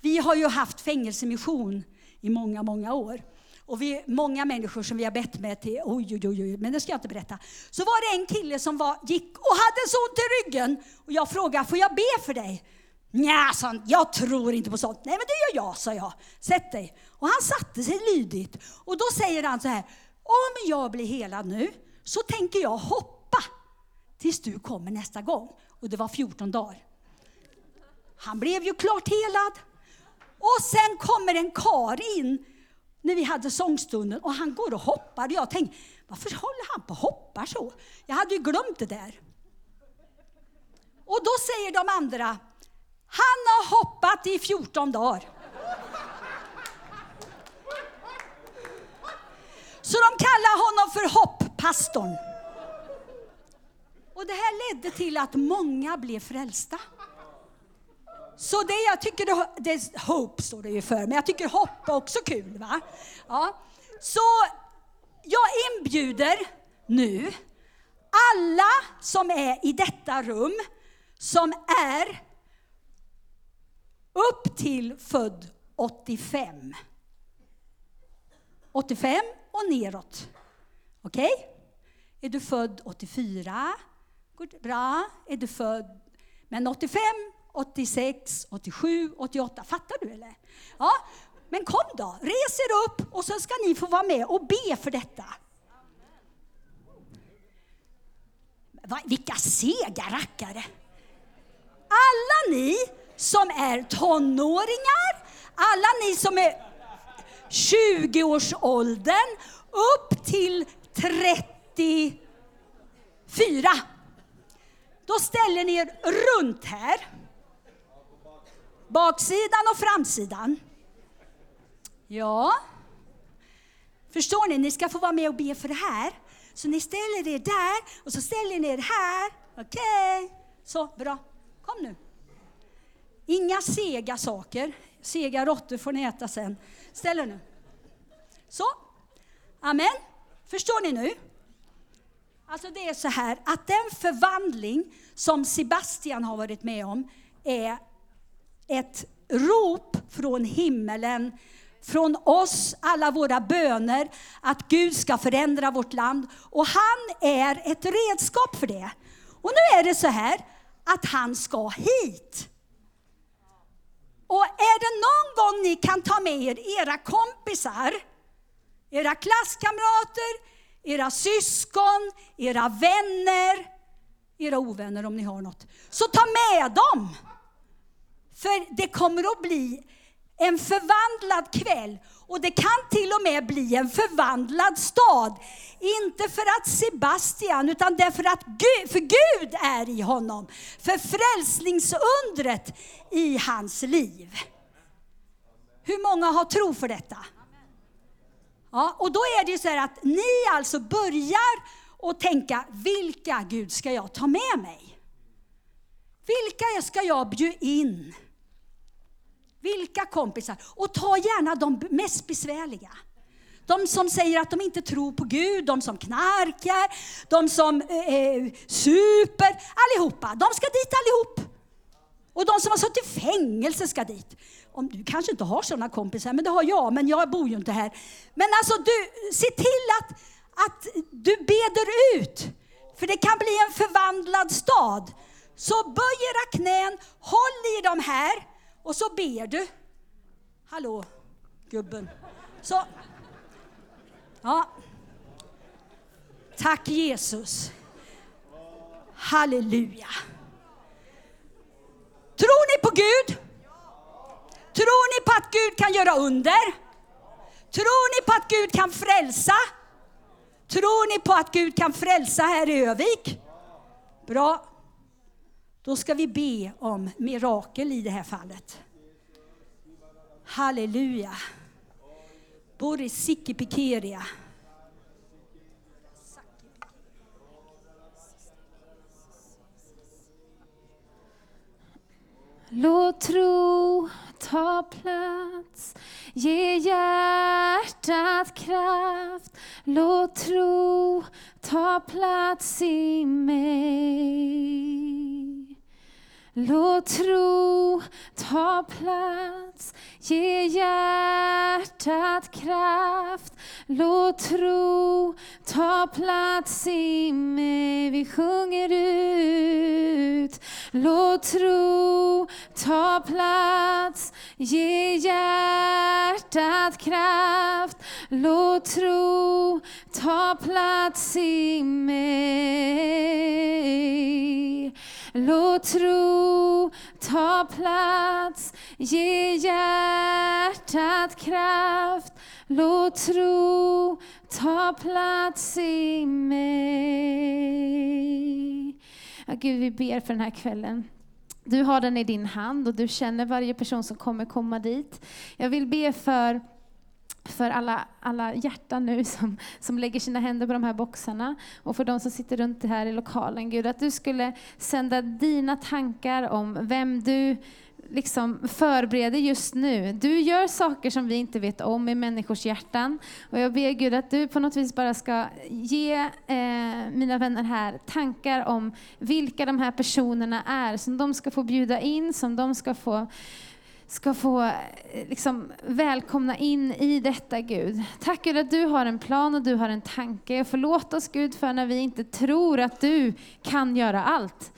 Vi har ju haft fängelsemission i många, många år. Och vi är många människor som vi har bett med till, oj, oj, oj, men det ska jag inte berätta. Så var det en kille som var, gick och hade så ont i ryggen. Och jag frågade, får jag be för dig? Nja, sa han, jag tror inte på sånt. Nej, men det gör jag, sa jag. Sätt dig. Och han satte sig lydigt. Och då säger han så här, om jag blir helad nu så tänker jag hoppa tills du kommer nästa gång. Och det var 14 dagar. Han blev ju klart helad. Och sen kommer en kar in när vi hade sångstunden och han går och hoppar. Jag tänkte, varför håller han på och hoppar så? Jag hade ju glömt det där. Och då säger de andra, han har hoppat i 14 dagar. Så de kallar honom för hopppastorn. Och det här ledde till att många blev frälsta. Så det jag tycker, det, det hope står det ju för, men jag tycker hopp är också kul. va? Ja. Så jag inbjuder nu alla som är i detta rum som är upp till född 85. 85 och neråt. Okej? Okay? Är du född 84? Bra. Är du född... Men 85 86, 87, 88. Fattar du eller? Ja, men kom då, res er upp och så ska ni få vara med och be för detta. va, vilka sega rackare! Alla ni som är tonåringar, alla ni som är 20-årsåldern upp till 34. Då ställer ni er runt här. Baksidan och framsidan. Ja. Förstår ni? Ni ska få vara med och be för det här. Så ni ställer er där och så ställer ni er här. Okej. Okay. Så, bra. Kom nu. Inga sega saker. Sega råttor får ni äta sen. Ställ er nu. Så. Amen. Förstår ni nu? Alltså det är så här att den förvandling som Sebastian har varit med om är ett rop från himmelen, från oss, alla våra böner, att Gud ska förändra vårt land. Och han är ett redskap för det. Och nu är det så här att han ska hit. Och är det någon gång ni kan ta med er era kompisar, era klasskamrater, era syskon, era vänner, era ovänner om ni har något, så ta med dem. För det kommer att bli en förvandlad kväll och det kan till och med bli en förvandlad stad. Inte för att Sebastian, utan därför att Gud, för Gud är i honom. För frälsningsundret i hans liv. Hur många har tro för detta? Ja, och då är det ju så här att ni alltså börjar och tänka, vilka Gud ska jag ta med mig? Vilka ska jag bjuda in? Vilka kompisar? Och ta gärna de mest besvärliga. De som säger att de inte tror på Gud, de som knarkar, de som eh, eh, super, allihopa. De ska dit allihop. Och de som har suttit i fängelse ska dit. Om du kanske inte har sådana kompisar, men det har jag, men jag bor ju inte här. Men alltså, du, se till att, att du beder ut. För det kan bli en förvandlad stad. Så böj era knän, håll i dem här och så ber du. Hallå, gubben. Så. Ja. Tack Jesus. Halleluja. Tror ni på Gud? Tror ni på att Gud kan göra under? Tror ni på att Gud kan frälsa? Tror ni på att Gud kan frälsa här i Övik? Bra. Då ska vi be om mirakel i det här fallet. Halleluja. Boris Sikipikeria. Låt tro ta plats, ge hjärtat kraft. Låt tro ta plats i mig. Låt tro ta plats, ge hjärtat kraft. Låt tro ta plats i mig. Vi sjunger ut. Låt tro ta plats, ge hjärtat kraft. Låt tro ta plats i mig. Låt tro ta plats, ge hjärtat kraft. Låt tro ta plats i mig. Ja, Gud, vi ber för den här kvällen. Du har den i din hand och du känner varje person som kommer komma dit. Jag vill be för för alla, alla hjärtan nu som, som lägger sina händer på de här boxarna och för de som sitter runt här i lokalen. Gud, att du skulle sända dina tankar om vem du liksom förbereder just nu. Du gör saker som vi inte vet om i människors hjärtan. Och jag ber Gud att du på något vis bara ska ge eh, mina vänner här tankar om vilka de här personerna är, som de ska få bjuda in, som de ska få ska få eh, liksom, välkomna in i detta Gud. Tack Gud att du har en plan och du har en tanke. Förlåt oss Gud för när vi inte tror att du kan göra allt.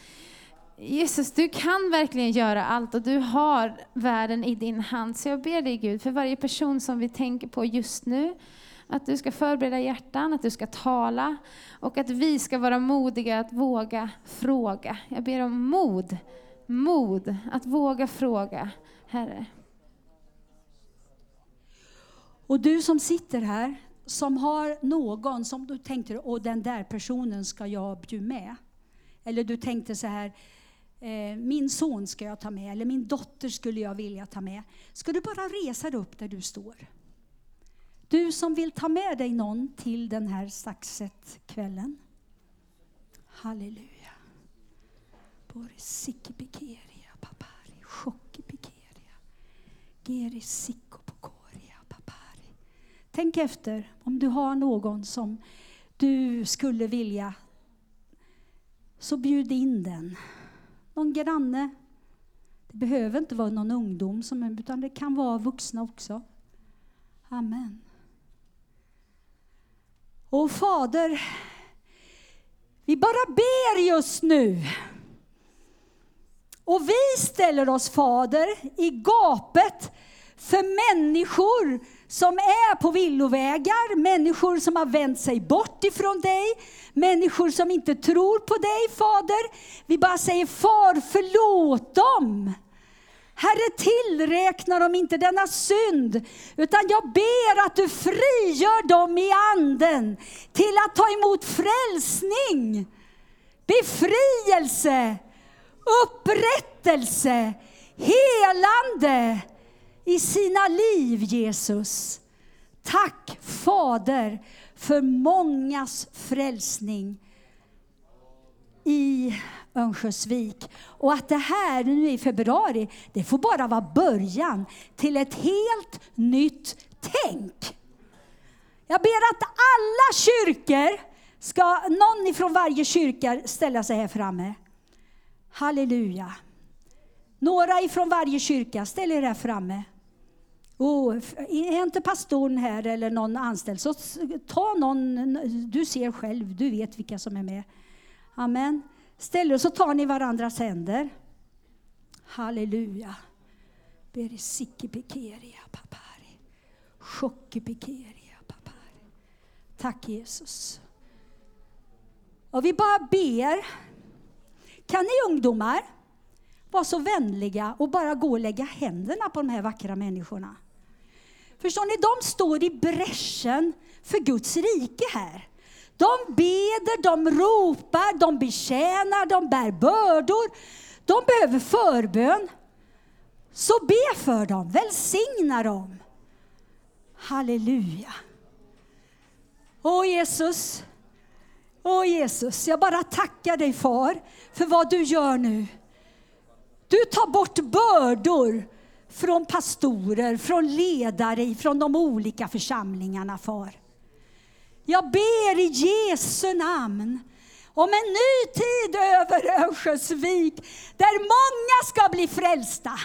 Jesus, du kan verkligen göra allt och du har världen i din hand. Så jag ber dig Gud för varje person som vi tänker på just nu, Att du ska förbereda hjärtan, att du ska tala och att vi ska vara modiga att våga fråga. Jag ber om mod, mod att våga fråga, Herre. Och du som sitter här, som har någon som du tänkte, och den där personen ska jag bjuda med. Eller du tänkte så här, eh, min son ska jag ta med, eller min dotter skulle jag vilja ta med. Ska du bara resa dig upp där du står. Du som vill ta med dig någon till den här Saxet-kvällen. Halleluja. Boris Sikibikeri. Tänk efter om du har någon som du skulle vilja så bjud in den. Någon granne. Det behöver inte vara någon ungdom, som, utan det kan vara vuxna också. Amen. Och Fader, vi bara ber just nu. Och vi ställer oss Fader i gapet för människor som är på villovägar, människor som har vänt sig bort ifrån dig, människor som inte tror på dig Fader. Vi bara säger Far, förlåt dem. Herre, tillräkna dem inte denna synd, utan jag ber att du frigör dem i anden till att ta emot frälsning, befrielse, upprättelse, helande i sina liv, Jesus. Tack Fader för mångas frälsning i Örnsköldsvik. Och att det här nu i februari, det får bara vara början till ett helt nytt tänk. Jag ber att alla kyrkor, ska någon ifrån varje kyrka ställa sig här framme. Halleluja. Några ifrån varje kyrka, ställ er här framme. Oh, är inte pastorn här eller någon anställd, så ta någon, du ser själv, du vet vilka som är med. Amen. Ställ er så tar ni varandras händer. Halleluja. Papari. Papari. Tack Jesus. Och vi bara ber. Kan ni ungdomar vara så vänliga och bara gå och lägga händerna på de här vackra människorna? Förstår ni, de står i bräschen för Guds rike här. De beder, de ropar, de betjänar, de bär bördor. De behöver förbön. Så be för dem, välsigna dem. Halleluja. Åh Jesus, åh Jesus, jag bara tackar dig far för vad du gör nu. Du tar bort bördor från pastorer, från ledare, från de olika församlingarna far. Jag ber i Jesu namn om en ny tid över Örnsköldsvik där många ska bli frälsta.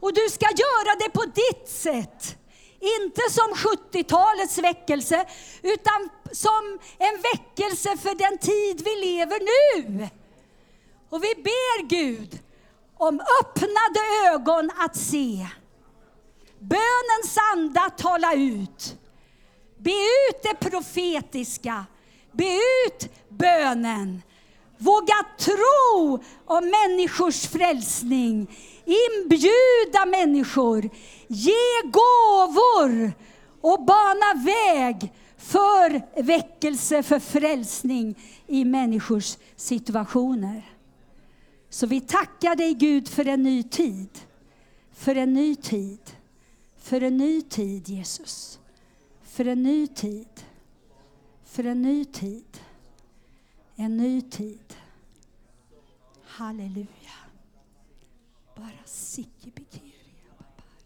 Och du ska göra det på ditt sätt. Inte som 70-talets väckelse, utan som en väckelse för den tid vi lever nu. Och vi ber Gud om öppnade ögon att se. Bönens anda tala ut. Be ut det profetiska. Be ut bönen. Våga tro om människors frälsning. Inbjuda människor. Ge gåvor och bana väg för väckelse, för frälsning i människors situationer. Så vi tackar dig Gud för en ny tid. För en ny tid. För en ny tid Jesus. För en ny tid. För en ny tid. En ny tid. Halleluja. Bara sikkibikeria babari.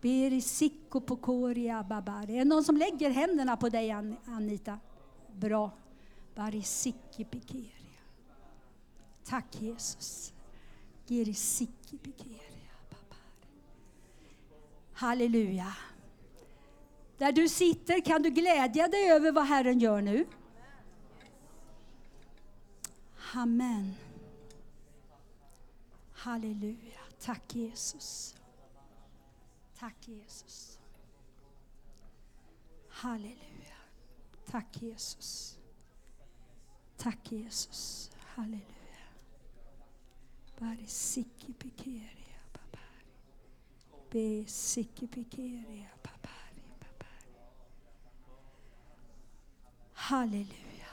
Beri sikko pokoria babari. Är det någon som lägger händerna på dig Anita? Bra. Bari sikkibikeria. Tack Jesus. Geri sikkibikeria babari. Halleluja. Där du sitter kan du glädja dig över vad Herren gör nu. Amen. Halleluja. Tack Jesus. Tack Jesus. Halleluja. Tack Jesus. Tack Jesus. Halleluja. Bari siki pikeria papari. Be siki pikeria papari papari. Halleluja.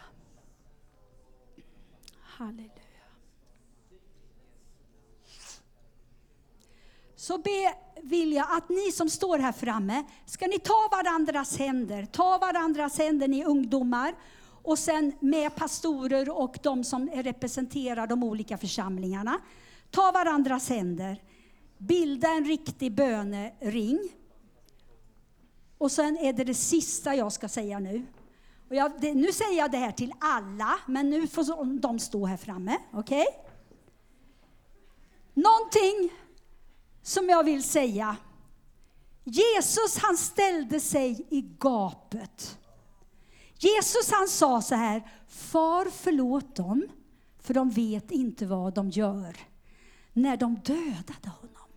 Halleluja. Så be vill jag att ni som står här framme, ska ni ta varandras händer, ta varandras händer ni ungdomar och sen med pastorer och de som representerar de olika församlingarna. Ta varandras händer, bilda en riktig bönering. Och sen är det det sista jag ska säga nu. Och jag, det, nu säger jag det här till alla, men nu får de stå här framme. Okej? Okay? Någonting som jag vill säga. Jesus han ställde sig i gapet. Jesus han sa så här, Far förlåt dem, för de vet inte vad de gör. När de dödade honom.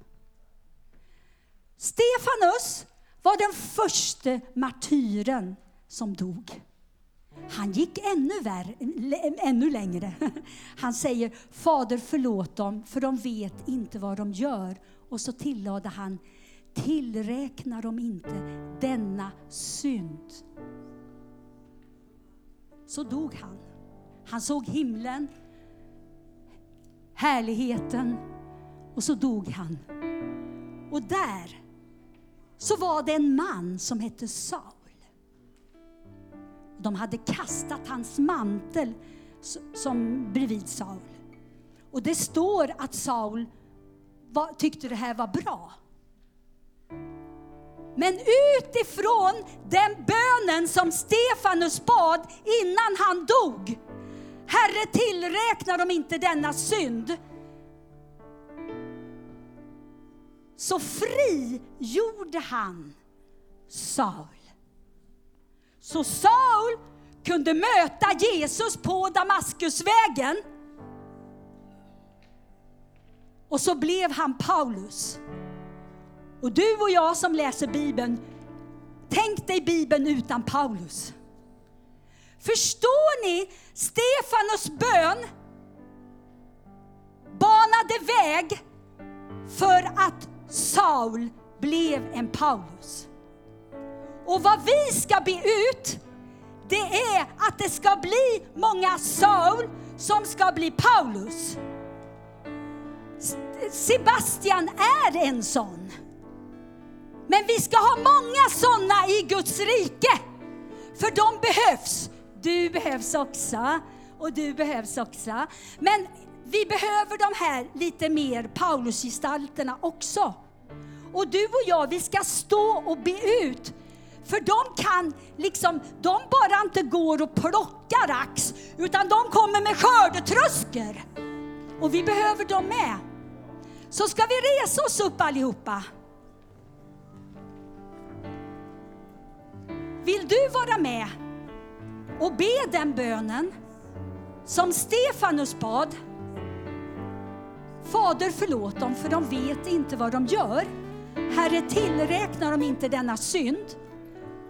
Stefanus var den första martyren som dog. Han gick ännu, värre, ännu längre. Han säger, Fader förlåt dem, för de vet inte vad de gör. Och så tillade han, tillräkna dem inte denna synd. Så dog han. Han såg himlen, härligheten och så dog han. Och där så var det en man som hette Saul. De hade kastat hans mantel som bredvid Saul. Och det står att Saul var, tyckte det här var bra. Men utifrån den bönen som Stefanus bad innan han dog. Herre, tillräkna dem inte denna synd. Så frigjorde han Saul. Så Saul kunde möta Jesus på Damaskusvägen och så blev han Paulus. Och du och jag som läser Bibeln, tänk dig Bibeln utan Paulus. Förstår ni Stefanus bön banade väg för att Saul blev en Paulus. Och vad vi ska be ut, det är att det ska bli många Saul som ska bli Paulus. Sebastian är en sån. Men vi ska ha många sådana i Guds rike. För de behövs. Du behövs också. Och du behövs också. Men vi behöver de här lite mer Paulusgestalterna också. Och du och jag, vi ska stå och be ut. För de kan liksom, de bara inte går och plockar ax, utan de kommer med skördetröskor. Och vi behöver dem med. Så ska vi resa oss upp allihopa. Vill du vara med och be den bönen som Stefanus bad? Fader förlåt dem för de vet inte vad de gör. Herre tillräknar dem inte denna synd.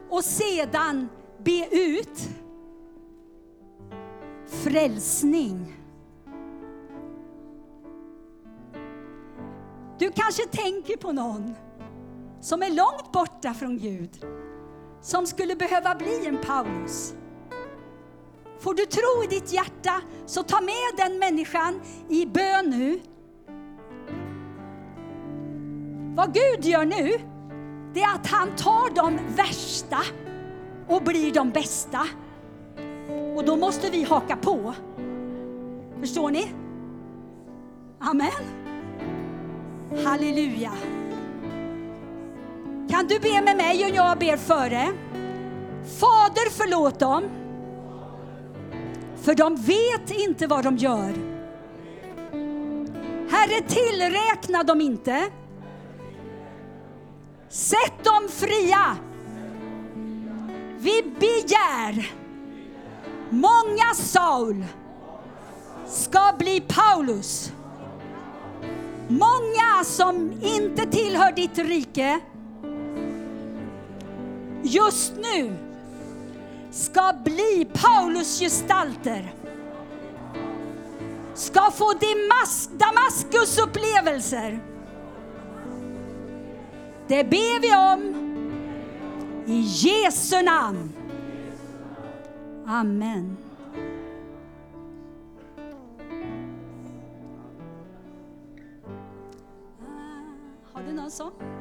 Och sedan be ut frälsning Du kanske tänker på någon som är långt borta från Gud, som skulle behöva bli en Paulus. Får du tro i ditt hjärta, så ta med den människan i bön nu. Vad Gud gör nu, det är att han tar de värsta och blir de bästa. Och då måste vi haka på. Förstår ni? Amen. Halleluja. Kan du be med mig och jag ber före? Fader förlåt dem. För de vet inte vad de gör. Herre tillräkna dem inte. Sätt dem fria. Vi begär många Saul ska bli Paulus. Många som inte tillhör ditt rike just nu ska bli Paulus gestalter. ska få Damas Damaskusupplevelser. Det ber vi om i Jesu namn. Amen. Har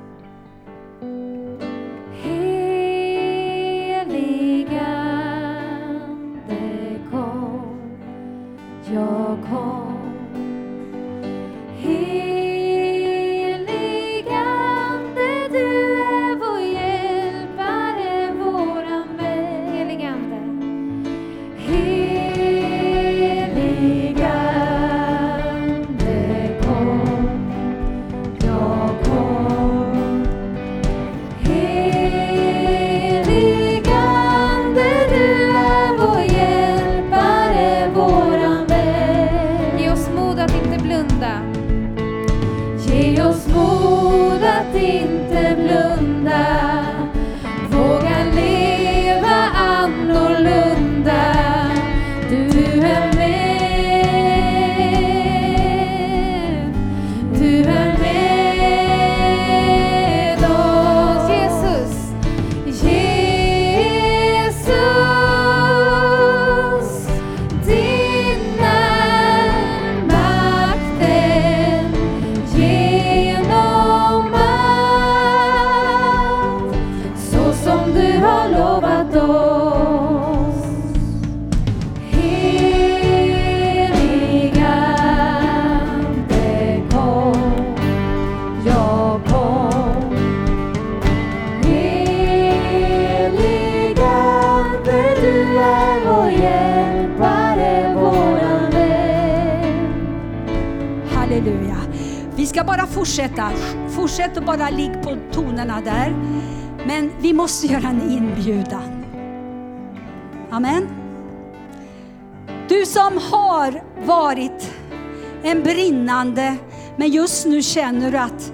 en brinnande, men just nu känner du att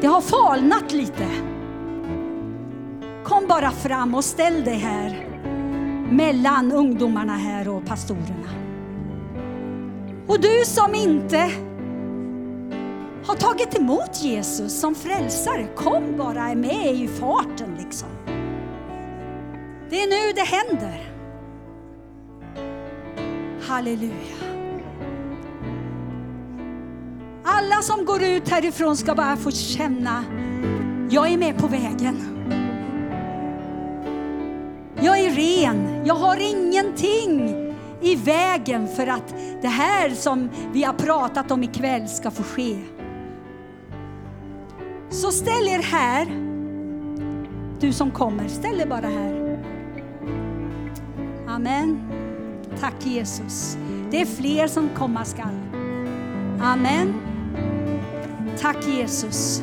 det har falnat lite. Kom bara fram och ställ dig här mellan ungdomarna här och pastorerna. Och du som inte har tagit emot Jesus som frälsare, kom bara med i farten liksom. Det är nu det händer. Halleluja. Alla som går ut härifrån ska bara få känna, jag är med på vägen. Jag är ren, jag har ingenting i vägen för att det här som vi har pratat om ikväll ska få ske. Så ställ er här, du som kommer, ställ er bara här. Amen. Tack Jesus. Det är fler som komma skall. Amen. Tack Jesus.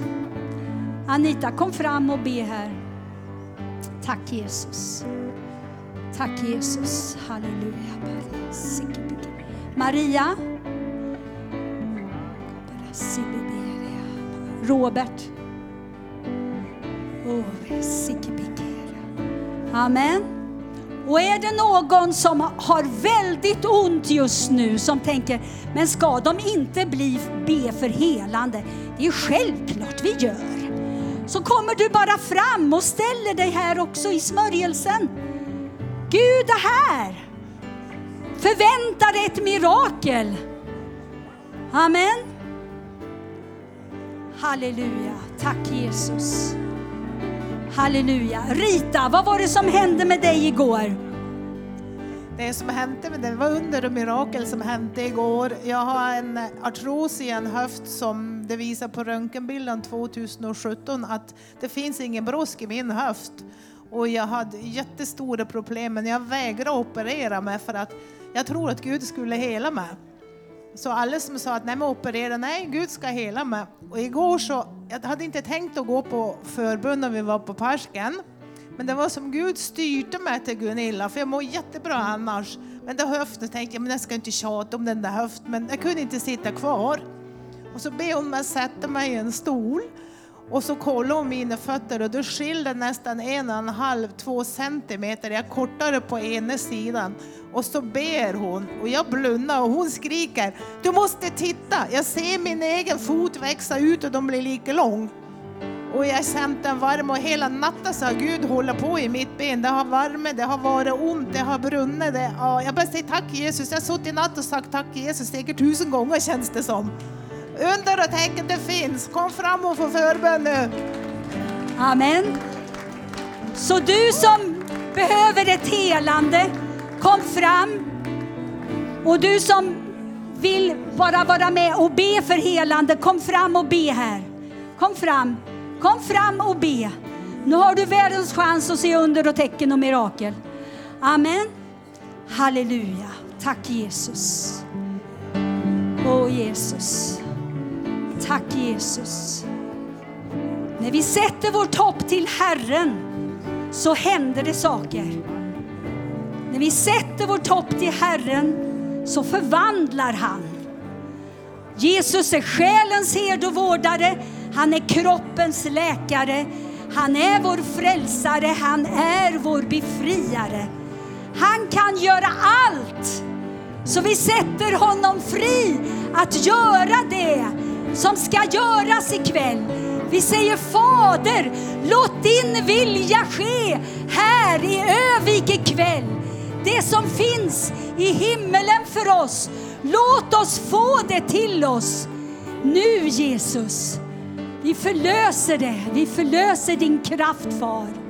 Anita, kom fram och be här. Tack Jesus. Tack Jesus. Halleluja. Maria. Robert. Oh, Amen. Och är det någon som har väldigt ont just nu som tänker, men ska de inte bli be för helande? Det är självklart vi gör. Så kommer du bara fram och ställer dig här också i smörjelsen. Gud är här. Förvänta dig ett mirakel. Amen. Halleluja. Tack Jesus. Halleluja. Rita, vad var det som hände med dig igår? Det som hände, det var under och mirakel som hände igår. Jag har en artros i en höft som det visar på röntgenbilden 2017 att det finns ingen brosk i min höft. Och jag hade jättestora problem men jag vägrade operera mig för att jag tror att Gud skulle hela mig. Så alla som sa att nej men operera, nej Gud ska hela mig. Och igår så, jag hade inte tänkt att gå på förbund när vi var på Parsken. Men det var som Gud styrde mig till Gunilla, för jag mår jättebra annars. Men det höften tänkte jag, men jag ska inte tjata om den där höften, men jag kunde inte sitta kvar. Och så ber hon mig sätta mig i en stol. Och så kollade hon mina fötter och då skilde nästan en och en halv, två centimeter. Jag kortade på ena sidan. Och så ber hon och jag blundar och hon skriker Du måste titta! Jag ser min egen fot växa ut och de blir lika lång. Och jag kände den varm och hela natten så har Gud hållit på i mitt ben. Det har värme, det har varit ont, det har brunnit. Det, ja, jag bara säger tack Jesus. Jag har suttit i natt och sagt tack Jesus säkert tusen gånger känns det som. Under och tecken det finns. Kom fram och få förbön nu. Amen. Så du som behöver ett helande, kom fram. Och du som vill bara vara med och be för helande, kom fram och be här. Kom fram, kom fram och be. Nu har du världens chans att se under och tecken och mirakel. Amen. Halleluja. Tack Jesus. Åh Jesus. Tack Jesus. När vi sätter vårt hopp till Herren så händer det saker. När vi sätter vårt hopp till Herren så förvandlar han. Jesus är själens herde och vårdare. Han är kroppens läkare. Han är vår frälsare. Han är vår befriare. Han kan göra allt. Så vi sätter honom fri att göra det som ska göras ikväll. Vi säger Fader, låt din vilja ske här i Övik ikväll. Det som finns i himmelen för oss, låt oss få det till oss. Nu Jesus, vi förlöser det, vi förlöser din kraft far.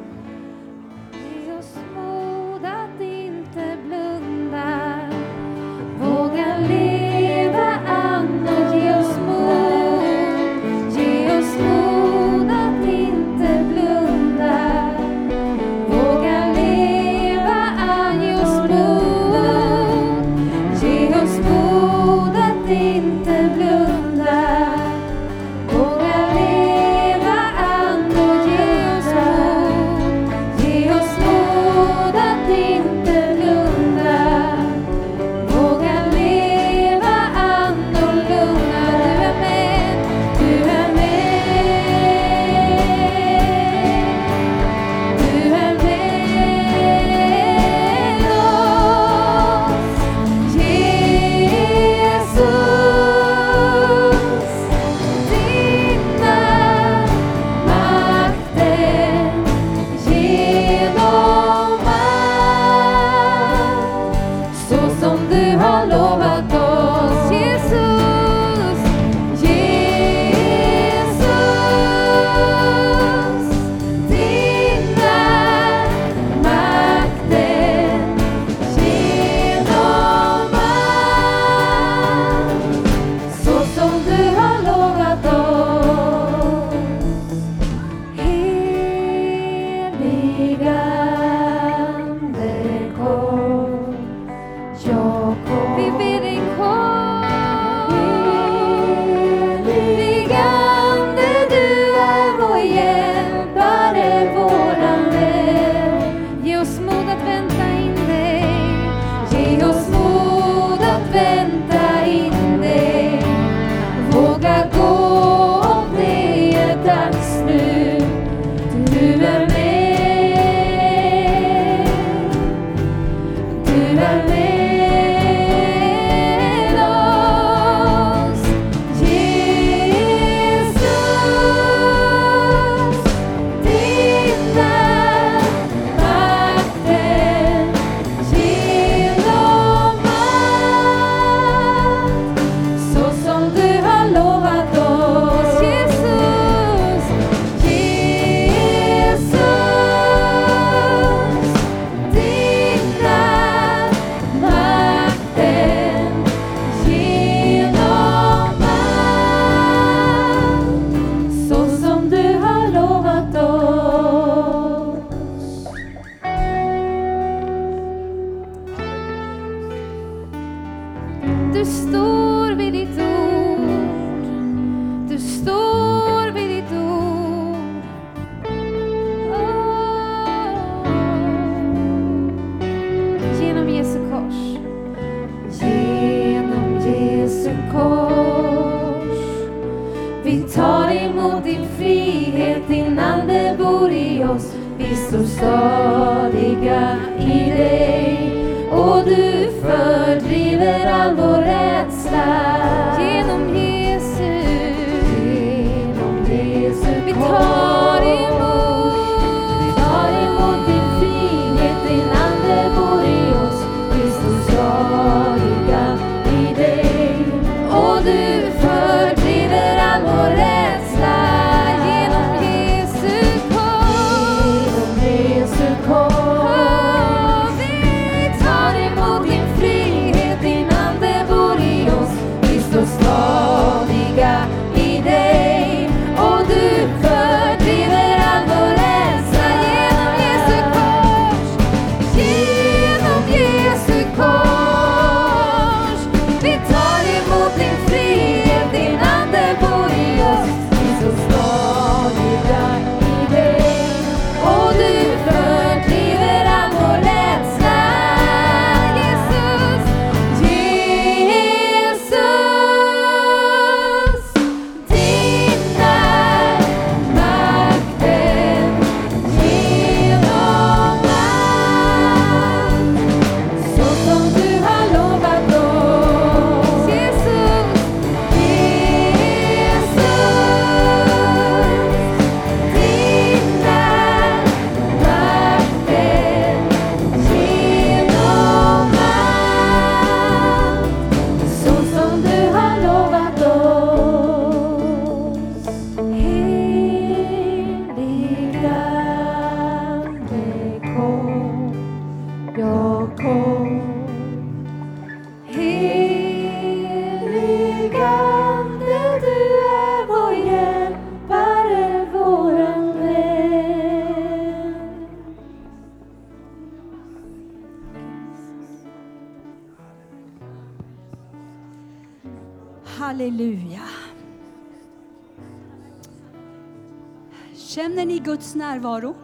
Guds närvaro?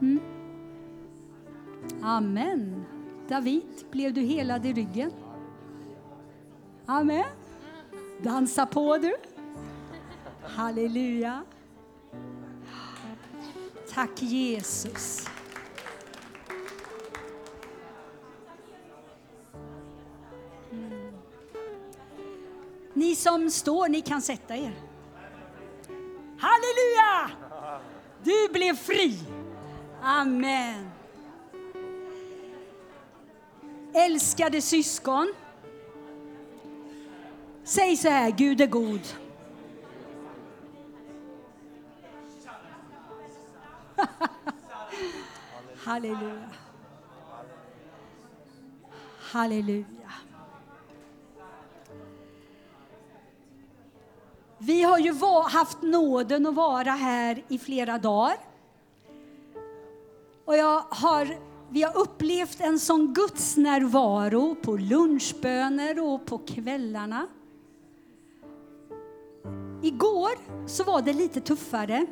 Mm. Amen. David, blev du helad i ryggen? Amen. Dansa på du. Halleluja. Tack Jesus. Ni som står, ni kan sätta er. Halleluja! Du blev fri. Amen. Älskade syskon. Säg så här, Gud är god. Halleluja. Halleluja. Vi har ju haft nåden att vara här i flera dagar. Och jag har, vi har upplevt en sån Guds närvaro på lunchböner och på kvällarna. Igår så var det lite tuffare.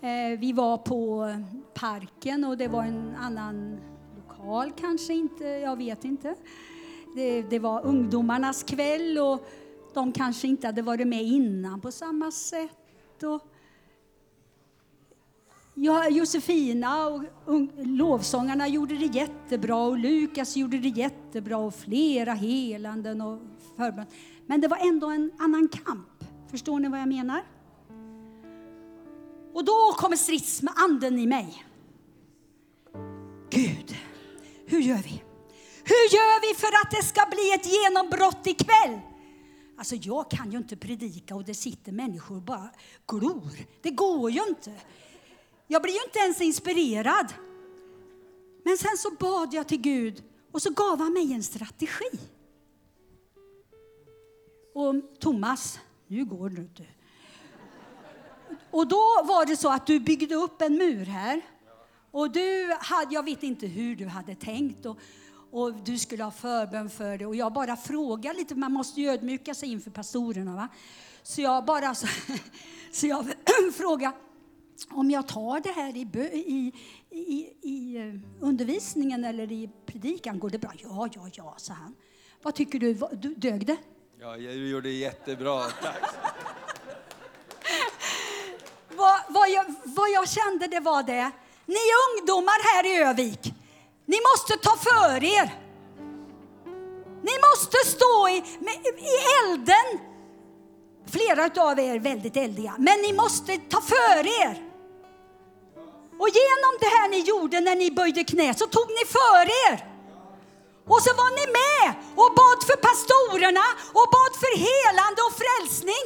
Eh, vi var på parken och det var en annan lokal kanske inte, jag vet inte. Det, det var ungdomarnas kväll och de kanske inte hade varit med innan på samma sätt. Och ja, Josefina och lovsångarna gjorde det jättebra och Lukas gjorde det jättebra och flera helanden och förbön. Men det var ändå en annan kamp. Förstår ni vad jag menar? Och då kommer strids med anden i mig. Gud, hur gör vi? Hur gör vi för att det ska bli ett genombrott ikväll? Alltså jag kan ju inte predika och det sitter människor och bara glor. Det går ju inte. Jag blir ju inte ens inspirerad. Men sen så bad jag till Gud och så gav han mig en strategi. Och Thomas, nu går du inte. Och då var det så att du byggde upp en mur här. Och du hade, jag vet inte hur du hade tänkt och, och du skulle ha förbön för det. Och jag bara frågade lite, man måste ju ödmjuka sig inför pastorerna. Va? Så jag bara så, så jag frågade om jag tar det här i, i, i, i eh, undervisningen eller i predikan, går det bra? Ja, ja, ja, sa han. Vad tycker du? Du dög det? Ja, du gjorde jättebra. Tack. Vad, vad, jag, vad jag kände det var det. Ni ungdomar här i Övik, ni måste ta för er. Ni måste stå i, i elden. Flera av er är väldigt eldiga, men ni måste ta för er. Och genom det här ni gjorde när ni böjde knä så tog ni för er. Och så var ni med och bad för pastorerna och bad för helande och frälsning.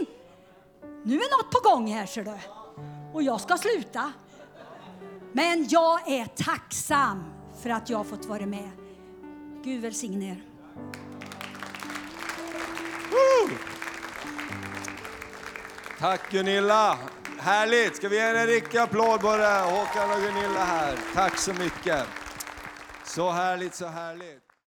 Nu är något på gång här ser du. Och jag ska sluta. Men jag är tacksam för att jag har fått vara med. Gud välsigne er. Tack Gunilla! Härligt! Ska vi ge en riktig applåd både Håkan och Gunilla här? Tack så mycket! Så härligt, så härligt.